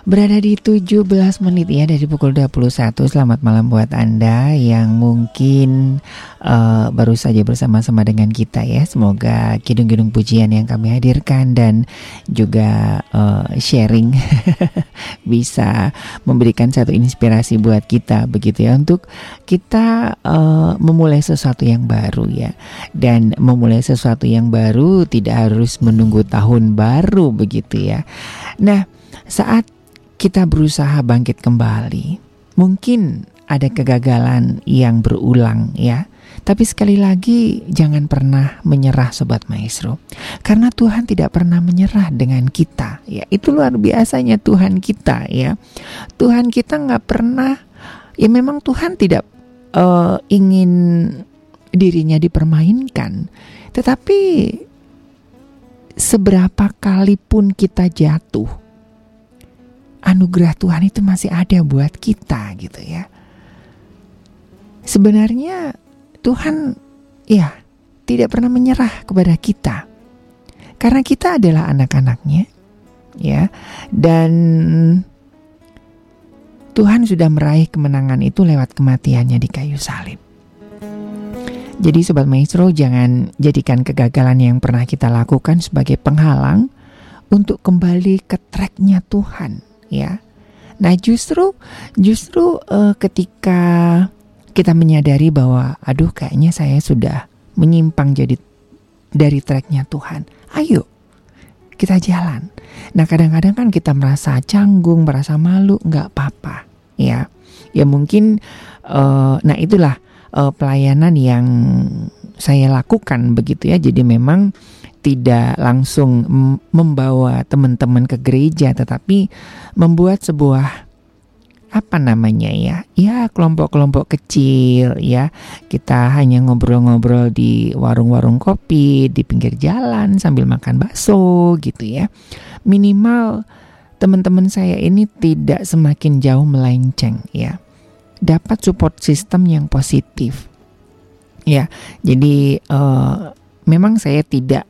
berada di 17 menit ya dari pukul 21 Selamat malam buat Anda yang mungkin uh, baru saja bersama-sama dengan kita ya. Semoga kidung-kidung pujian yang kami hadirkan dan juga uh, sharing bisa memberikan satu inspirasi buat kita begitu ya. Untuk kita uh, memulai sesuatu yang baru ya. Dan memulai sesuatu yang baru tidak harus menunggu tahun baru begitu ya. Nah saat kita berusaha bangkit kembali, mungkin ada kegagalan yang berulang ya. Tapi sekali lagi jangan pernah menyerah sobat maestro. Karena Tuhan tidak pernah menyerah dengan kita ya. Itu luar biasanya Tuhan kita ya. Tuhan kita nggak pernah ya memang Tuhan tidak uh, ingin dirinya dipermainkan. Tetapi seberapa kali pun kita jatuh anugerah Tuhan itu masih ada buat kita gitu ya. Sebenarnya Tuhan ya tidak pernah menyerah kepada kita. Karena kita adalah anak-anaknya ya. Dan Tuhan sudah meraih kemenangan itu lewat kematiannya di kayu salib. Jadi sobat maestro jangan jadikan kegagalan yang pernah kita lakukan sebagai penghalang untuk kembali ke tracknya Tuhan ya. Nah justru justru uh, ketika kita menyadari bahwa aduh kayaknya saya sudah menyimpang jadi dari tracknya Tuhan. Ayo kita jalan. Nah kadang-kadang kan kita merasa canggung, merasa malu, nggak apa-apa, ya. Ya mungkin, uh, nah itulah uh, pelayanan yang saya lakukan begitu ya. Jadi memang tidak langsung membawa teman-teman ke gereja tetapi membuat sebuah apa namanya ya ya kelompok-kelompok kecil ya. Kita hanya ngobrol-ngobrol di warung-warung kopi di pinggir jalan sambil makan bakso gitu ya. Minimal teman-teman saya ini tidak semakin jauh melenceng ya. Dapat support system yang positif ya. Jadi uh, memang saya tidak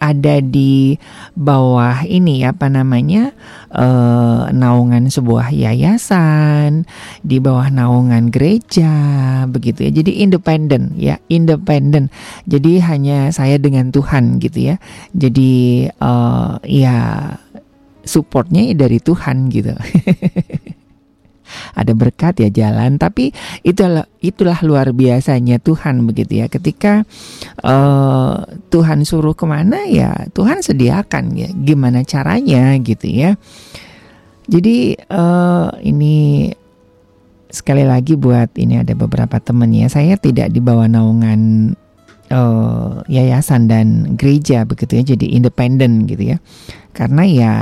ada di bawah ini apa namanya uh, naungan sebuah yayasan di bawah naungan gereja begitu ya. Jadi independen ya independen jadi hanya saya dengan Tuhan gitu ya. Jadi uh, ya supportnya dari Tuhan gitu ada berkat ya jalan. Tapi itulah itulah luar biasanya Tuhan begitu ya. Ketika uh, Tuhan suruh ke mana ya Tuhan sediakan ya gimana caranya gitu ya. Jadi uh, ini sekali lagi buat ini ada beberapa teman ya. Saya tidak di bawah naungan uh, yayasan dan gereja begitu ya. Jadi independen gitu ya. Karena ya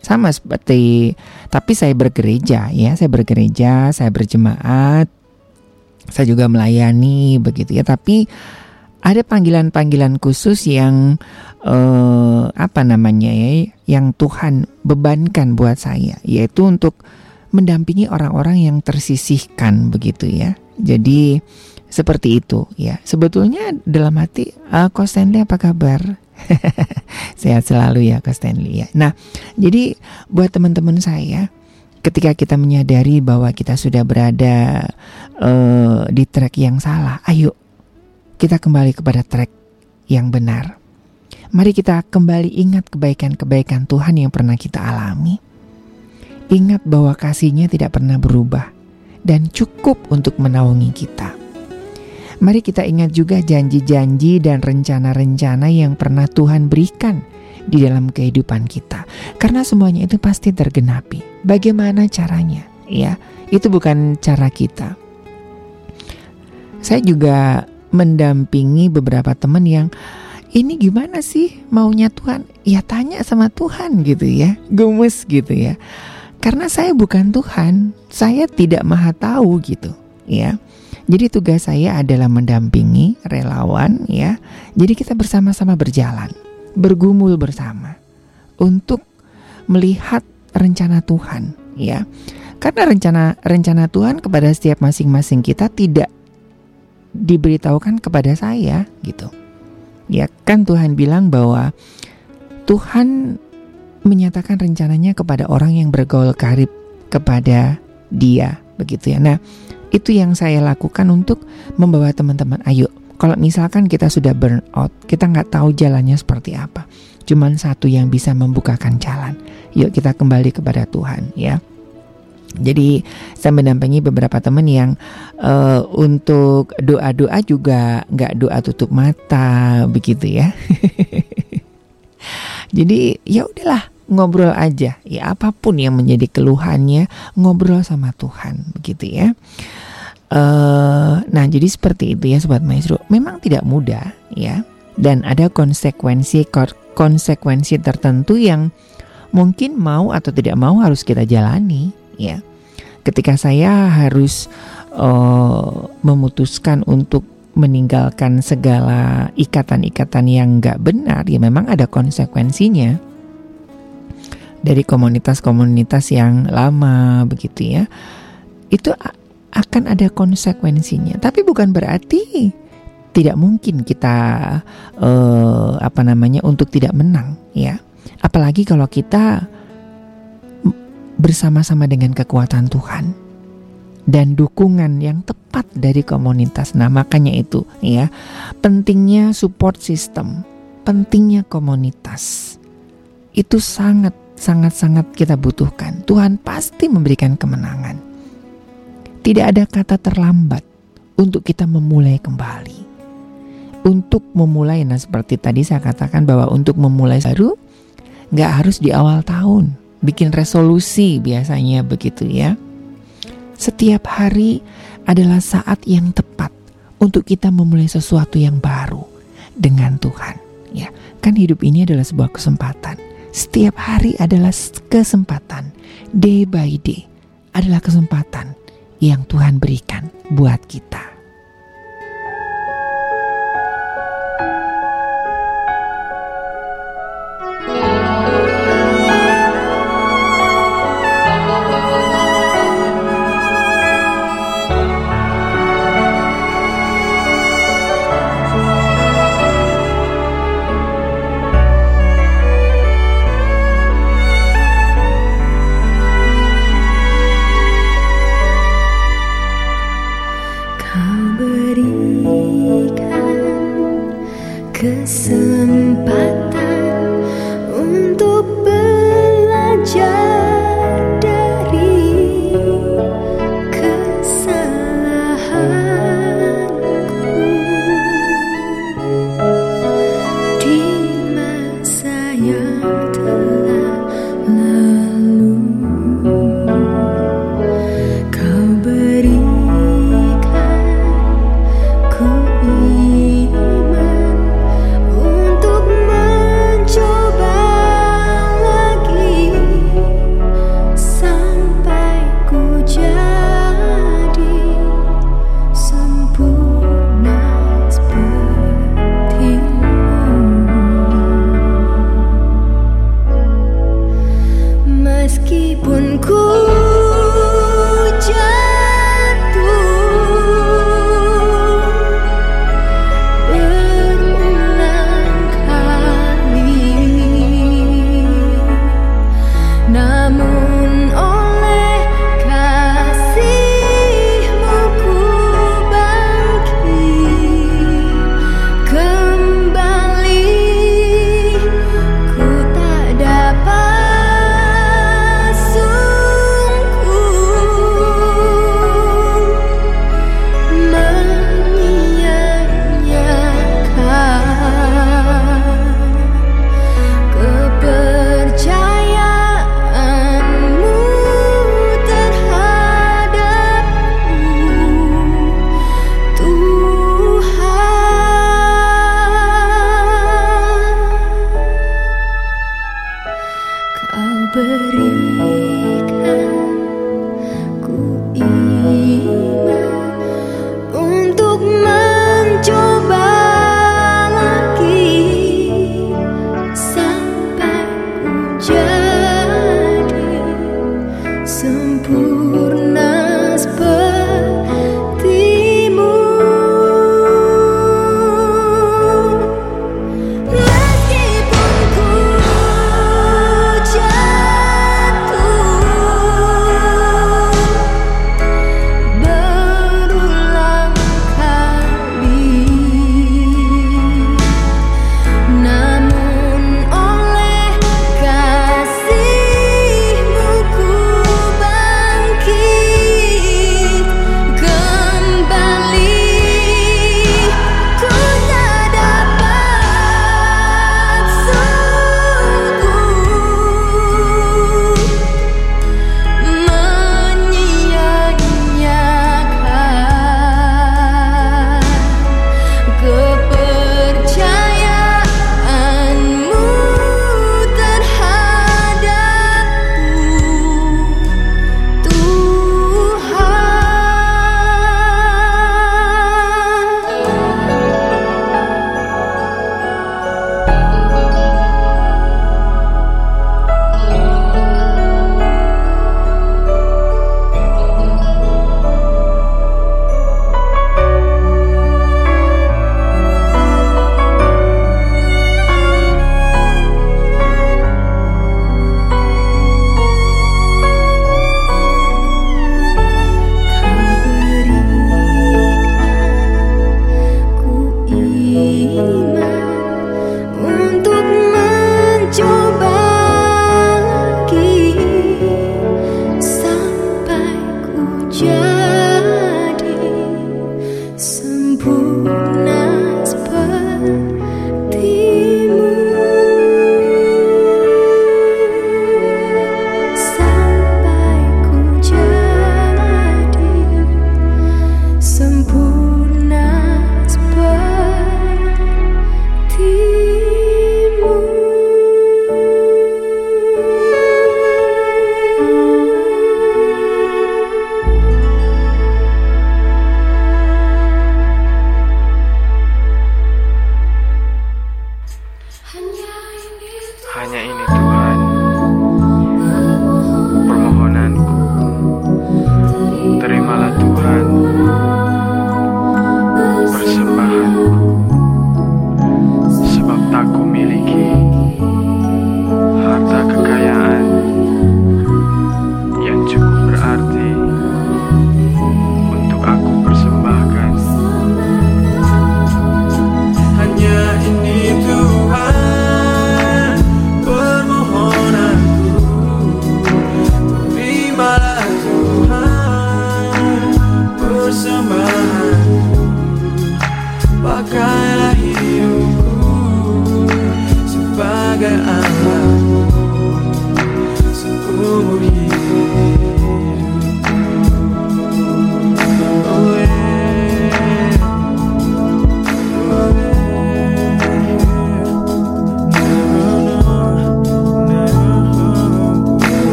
sama seperti tapi saya bergereja ya. Saya bergereja saya berjemaat saya juga melayani begitu ya. Tapi ada panggilan-panggilan khusus yang eh, apa namanya ya yang Tuhan bebankan buat saya yaitu untuk mendampingi orang-orang yang tersisihkan begitu ya. Jadi seperti itu ya. Sebetulnya dalam hati uh, Ko Stanley apa kabar Sehat selalu ya Kak Stanley ya. Nah, jadi buat teman-teman saya ketika kita menyadari bahwa kita sudah berada uh, di track yang salah, ayo kita kembali kepada track yang benar. Mari kita kembali ingat kebaikan-kebaikan Tuhan yang pernah kita alami. Ingat bahwa kasihnya tidak pernah berubah dan cukup untuk menaungi kita. Mari kita ingat juga janji-janji dan rencana-rencana yang pernah Tuhan berikan di dalam kehidupan kita. Karena semuanya itu pasti tergenapi. Bagaimana caranya? Ya, itu bukan cara kita. Saya juga mendampingi beberapa teman yang ini gimana sih maunya Tuhan? Ya tanya sama Tuhan gitu ya. Gemes gitu ya. Karena saya bukan Tuhan, saya tidak maha tahu gitu, ya. Jadi tugas saya adalah mendampingi relawan ya. Jadi kita bersama-sama berjalan, bergumul bersama untuk melihat rencana Tuhan ya. Karena rencana rencana Tuhan kepada setiap masing-masing kita tidak diberitahukan kepada saya gitu. Ya kan Tuhan bilang bahwa Tuhan menyatakan rencananya kepada orang yang bergaul karib kepada dia begitu ya. Nah, itu yang saya lakukan untuk membawa teman-teman ayo kalau misalkan kita sudah burn out, kita nggak tahu jalannya seperti apa. Cuman satu yang bisa membukakan jalan. Yuk kita kembali kepada Tuhan ya. Jadi saya mendampingi beberapa teman yang uh, untuk doa-doa juga nggak doa tutup mata begitu ya. Jadi ya udahlah ngobrol aja ya apa pun yang menjadi keluhannya ngobrol sama Tuhan begitu ya. Uh, nah jadi seperti itu ya sobat maestro. Memang tidak mudah ya. Dan ada konsekuensi konsekuensi tertentu yang mungkin mau atau tidak mau harus kita jalani ya. Ketika saya harus uh, memutuskan untuk meninggalkan segala ikatan-ikatan yang nggak benar ya memang ada konsekuensinya dari komunitas-komunitas yang lama begitu ya. Itu akan ada konsekuensinya tapi bukan berarti tidak mungkin kita uh, apa namanya untuk tidak menang ya apalagi kalau kita bersama-sama dengan kekuatan Tuhan dan dukungan yang tepat dari komunitas. Nah, makanya itu ya, pentingnya support system, pentingnya komunitas. Itu sangat sangat sangat kita butuhkan. Tuhan pasti memberikan kemenangan. Tidak ada kata terlambat untuk kita memulai kembali. Untuk memulai, nah seperti tadi saya katakan bahwa untuk memulai baru nggak harus di awal tahun, bikin resolusi biasanya begitu ya. Setiap hari adalah saat yang tepat untuk kita memulai sesuatu yang baru dengan Tuhan. Ya, kan hidup ini adalah sebuah kesempatan. Setiap hari adalah kesempatan. Day by day adalah kesempatan yang Tuhan berikan buat kita.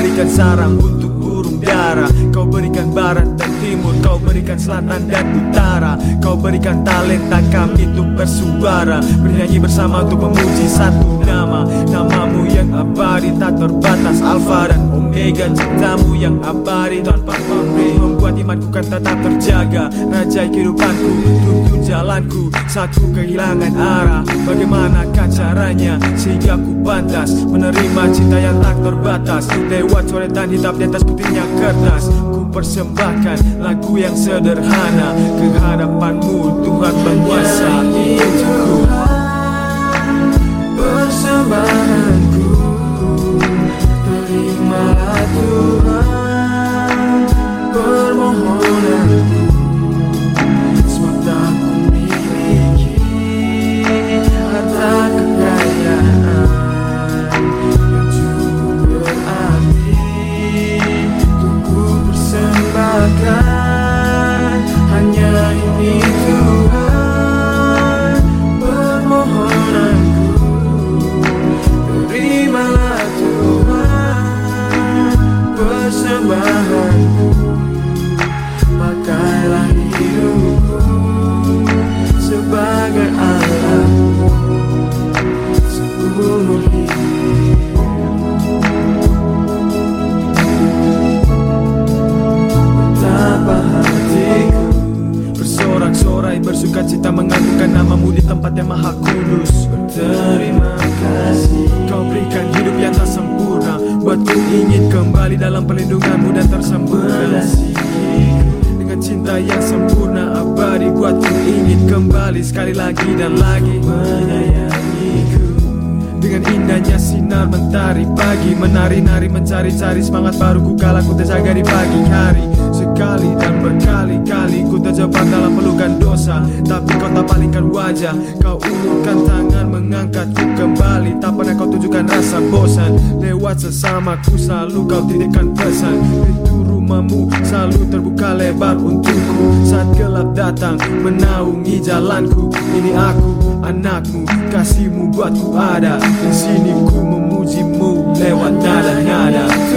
Berikan sarang untuk burung dara Kau berikan barat dan timur Kau berikan selatan dan utara. Kau berikan talenta kami untuk bersuara. Bernyanyi bersama untuk memuji satu nama Namamu yang abadi tak terbatas. Alfa dan Omega Cintamu yang abadi tanpa pamrih. Membuat imanku kan tetap terjaga. Rajai kehidupanku Tuntun jalanku Saat ku kehilangan arah. Bagaimanakah caranya? Sehingga ku pantas Menerima cinta yang tak terbatas. Lewat coretan hitam di atas putihnya kertas. Ku persembahkan lagu yang sederhana. Kehadapanmu Tuhan hidupku Bersuka cita mengagungkan namamu di tempat yang maha kudus. Berterima kasih. Kau berikan hidup yang tak sempurna. Buatku ingin kembali dalam perlindunganmu dan tersempurna. Dengan cinta yang sempurna abadi Buatku ingin kembali sekali lagi dan lagi. Menyayangiku dengan indahnya sinar mentari pagi Menari-nari mencari-cari semangat baru ku kala ku terjaga di pagi hari Sekali dan berkali-kali ku terjebak dalam pelukan dosa. Tapi kau tak palingkan wajah Kau ulurkan tangan mengangkatku kembali. Tak pernah kau tunjukkan rasa bosan. Lewat sesamaku selalu kau titipkan pesan. Pintu rumahmu selalu terbuka lebar untukku. Saat gelap datang menaungi jalanku. Ini aku anakmu kasihmu buatku ada. Di sini ku memujimu lewat nada-nada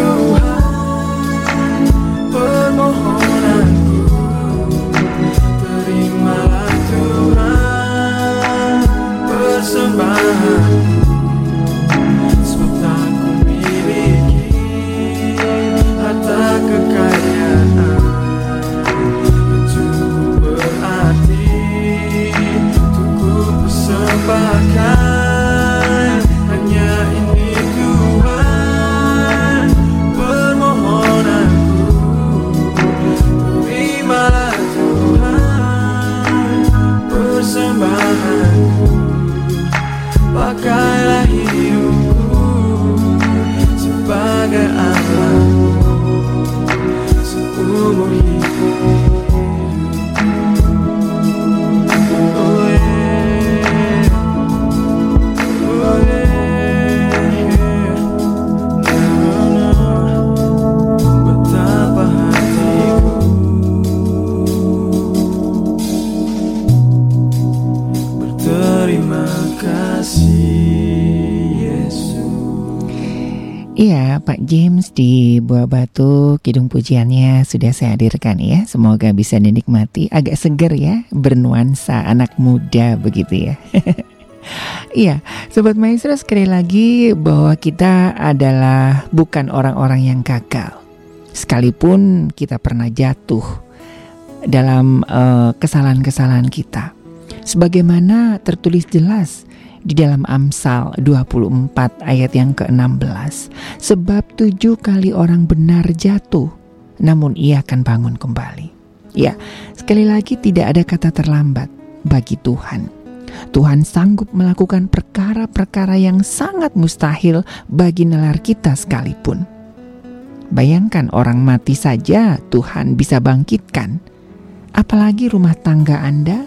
di Buah Batu, Kidung Pujiannya sudah saya hadirkan ya. Semoga bisa dinikmati. Agak seger ya, bernuansa anak muda begitu ya. Iya, Sobat Maestro sekali lagi bahwa kita adalah bukan orang-orang yang gagal. Sekalipun kita pernah jatuh dalam eh, kesalahan-kesalahan kita. Sebagaimana tertulis jelas di dalam Amsal 24 ayat yang ke-16. Sebab tujuh kali orang benar jatuh, namun ia akan bangun kembali. Ya, sekali lagi tidak ada kata terlambat bagi Tuhan. Tuhan sanggup melakukan perkara-perkara yang sangat mustahil bagi nalar kita sekalipun. Bayangkan orang mati saja Tuhan bisa bangkitkan. Apalagi rumah tangga Anda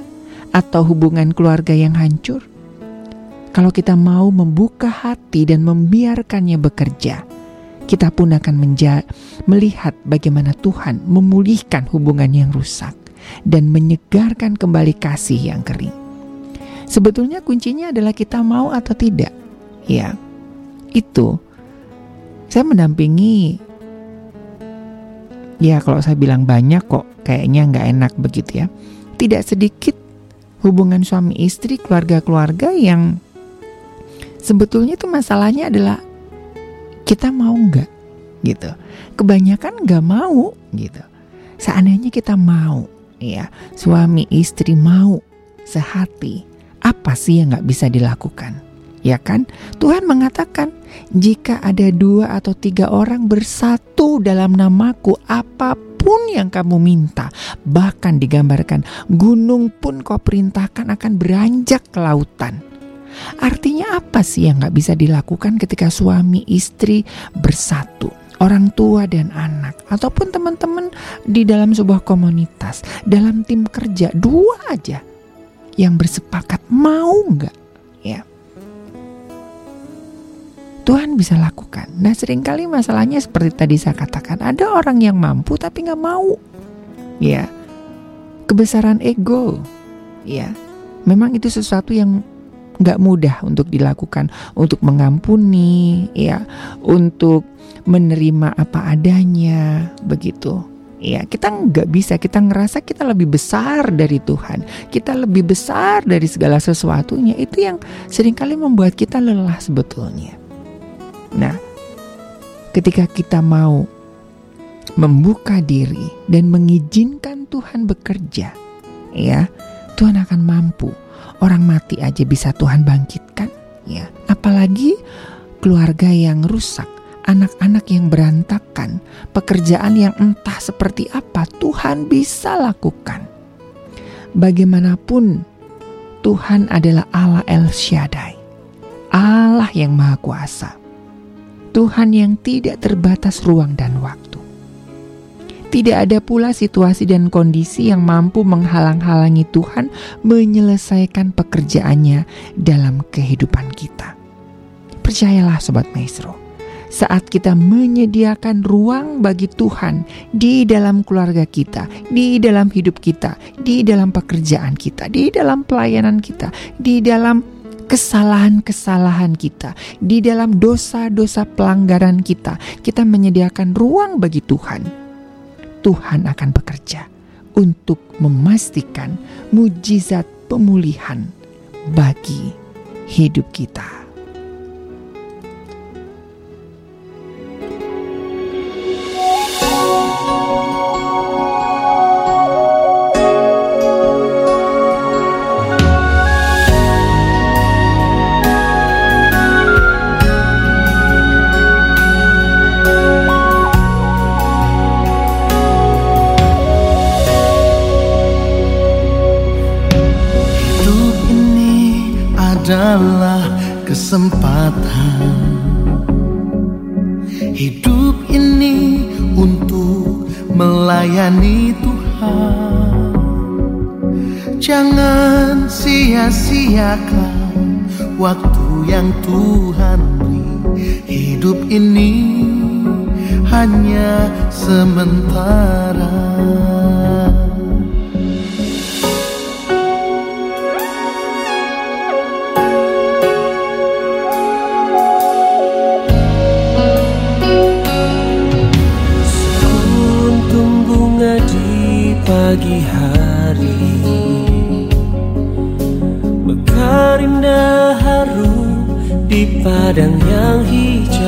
atau hubungan keluarga yang hancur. Kalau kita mau membuka hati dan membiarkannya bekerja, kita pun akan menja- melihat bagaimana Tuhan memulihkan hubungan yang rusak dan menyegarkan kembali kasih yang kering. Sebetulnya kuncinya adalah kita mau atau tidak. Ya, itu. Saya mendampingi Ya kalau saya bilang banyak kok kayaknya nggak enak begitu ya. Tidak sedikit hubungan suami istri, keluarga-keluarga yang sebetulnya itu masalahnya adalah kita mau nggak gitu. Kebanyakan nggak mau gitu. Seandainya kita mau, ya suami istri mau sehati, apa sih yang nggak bisa dilakukan? Ya kan? Tuhan mengatakan, jika ada dua atau tiga orang bersatu dalam namaku, apa pun yang kamu minta, bahkan digambarkan gunung pun kau perintahkan akan beranjak ke lautan. Artinya apa sih yang nggak bisa dilakukan ketika suami istri bersatu? Orang tua dan anak, ataupun teman-teman di dalam sebuah komunitas, dalam tim kerja, dua aja yang bersepakat mau nggak? Ya, Tuhan bisa lakukan. Nah sering kali masalahnya seperti tadi saya katakan, ada orang yang mampu tapi nggak mau. Ya, kebesaran ego. Ya, memang itu sesuatu yang nggak mudah untuk dilakukan, untuk mengampuni, ya, untuk menerima apa adanya, begitu. Ya, kita nggak bisa, kita ngerasa kita lebih besar dari Tuhan, kita lebih besar dari segala sesuatunya. Itu yang sering kali membuat kita lelah sebetulnya. Nah, ketika kita mau membuka diri dan mengizinkan Tuhan bekerja, ya, Tuhan akan mampu. Orang mati aja bisa Tuhan bangkitkan, ya. Apalagi keluarga yang rusak, anak-anak yang berantakan, pekerjaan yang entah seperti apa, Tuhan bisa lakukan. Bagaimanapun, Tuhan adalah Allah El Shaddai, Allah yang Maha Kuasa. Tuhan yang tidak terbatas ruang dan waktu. Tidak ada pula situasi dan kondisi yang mampu menghalang-halangi Tuhan menyelesaikan pekerjaannya dalam kehidupan kita. Percayalah Sobat Maestro, saat kita menyediakan ruang bagi Tuhan di dalam keluarga kita, di dalam hidup kita, di dalam pekerjaan kita, di dalam pelayanan kita, di dalam kesalahan-kesalahan kita, di dalam dosa-dosa pelanggaran kita, kita menyediakan ruang bagi Tuhan. Tuhan akan bekerja untuk memastikan mujizat pemulihan bagi hidup kita. Adalah kesempatan. Hidup ini untuk melayani Tuhan. Jangan sia-siakan waktu yang Tuhan beri. Hidup ini hanya sementara pagi hari. Mekar indah harum di padang yang hijau.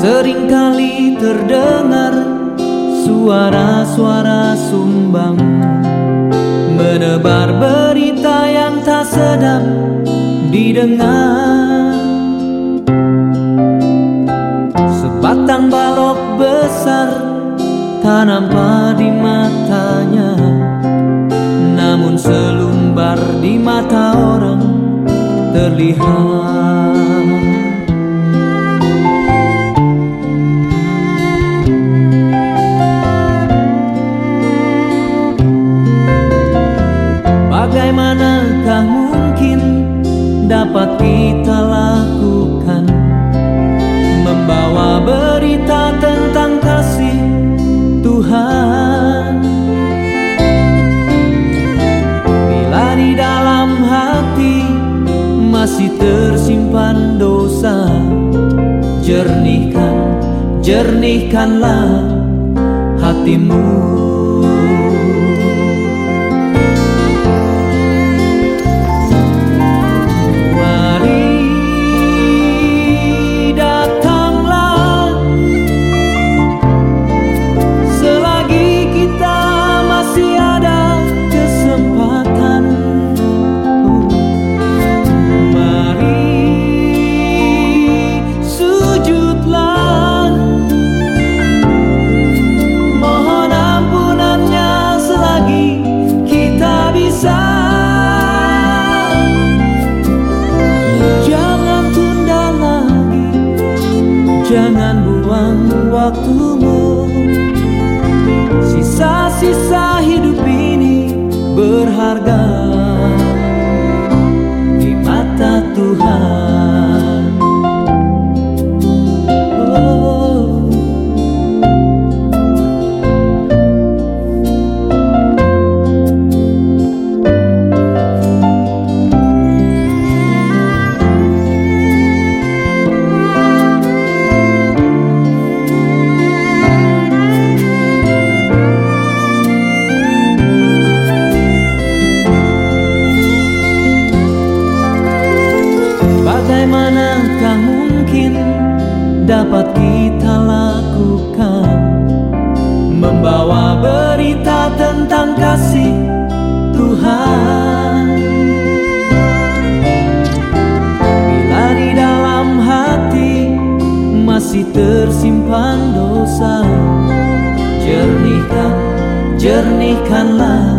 Seringkali terdengar suara-suara sumbang. Menebar berita yang tak sedap didengar. Sebatang balok besar tak nampak di matanya. Namun selumbar di mata orang terlihat. kita lakukan. Membawa berita tentang kasih Tuhan. Bila di dalam hati masih tersimpan dosa Jernihkan, jernihkanlah hatimu. 看烂。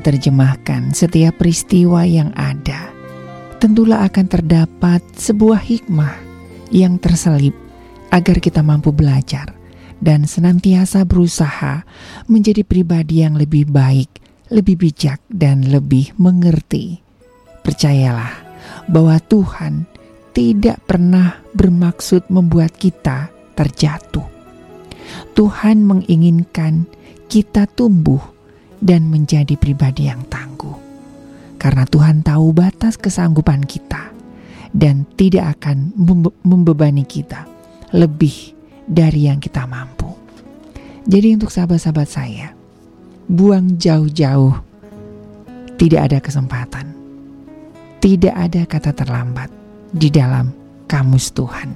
Menerjemahkan setiap peristiwa yang ada, tentulah akan terdapat sebuah hikmah yang terselip agar kita mampu belajar dan senantiasa berusaha menjadi pribadi yang lebih baik, lebih bijak, dan lebih mengerti. Percayalah bahwa Tuhan tidak pernah bermaksud membuat kita terjatuh. Tuhan menginginkan kita tumbuh dan menjadi pribadi yang tangguh, karena Tuhan tahu batas kesanggupan kita dan tidak akan membe- membebani kita lebih dari yang kita mampu. Jadi, untuk sahabat-sahabat saya, buang jauh-jauh, tidak ada kesempatan, tidak ada kata terlambat di dalam kamus Tuhan.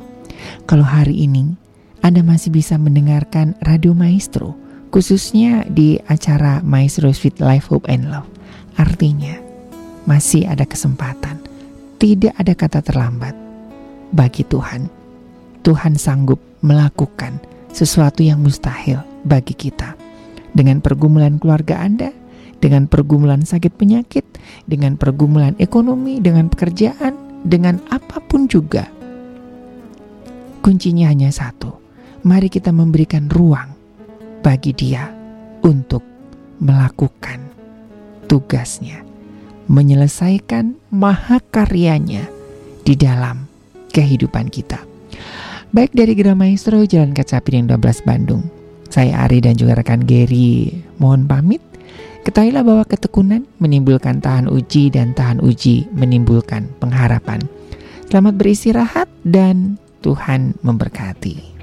Kalau hari ini Anda masih bisa mendengarkan Radio Maestro, khususnya di acara Maestro Sweet Life Hope and Love, artinya masih ada kesempatan, tidak ada kata terlambat bagi Tuhan. Tuhan sanggup melakukan sesuatu yang mustahil bagi kita. Dengan pergumulan keluarga Anda, dengan pergumulan sakit penyakit, dengan pergumulan ekonomi, dengan pekerjaan, dengan apa pun juga. Kuncinya hanya satu. Mari kita memberikan ruang bagi dia untuk melakukan tugasnya, menyelesaikan mahakaryanya di dalam kehidupan kita. Baik dari Gerah Maestro Jalan Kaca Piring 12 Bandung. Saya Ari dan juga rekan Gary mohon pamit. Ketahuilah bahwa ketekunan menimbulkan tahan uji dan tahan uji menimbulkan pengharapan. Selamat beristirahat dan Tuhan memberkati.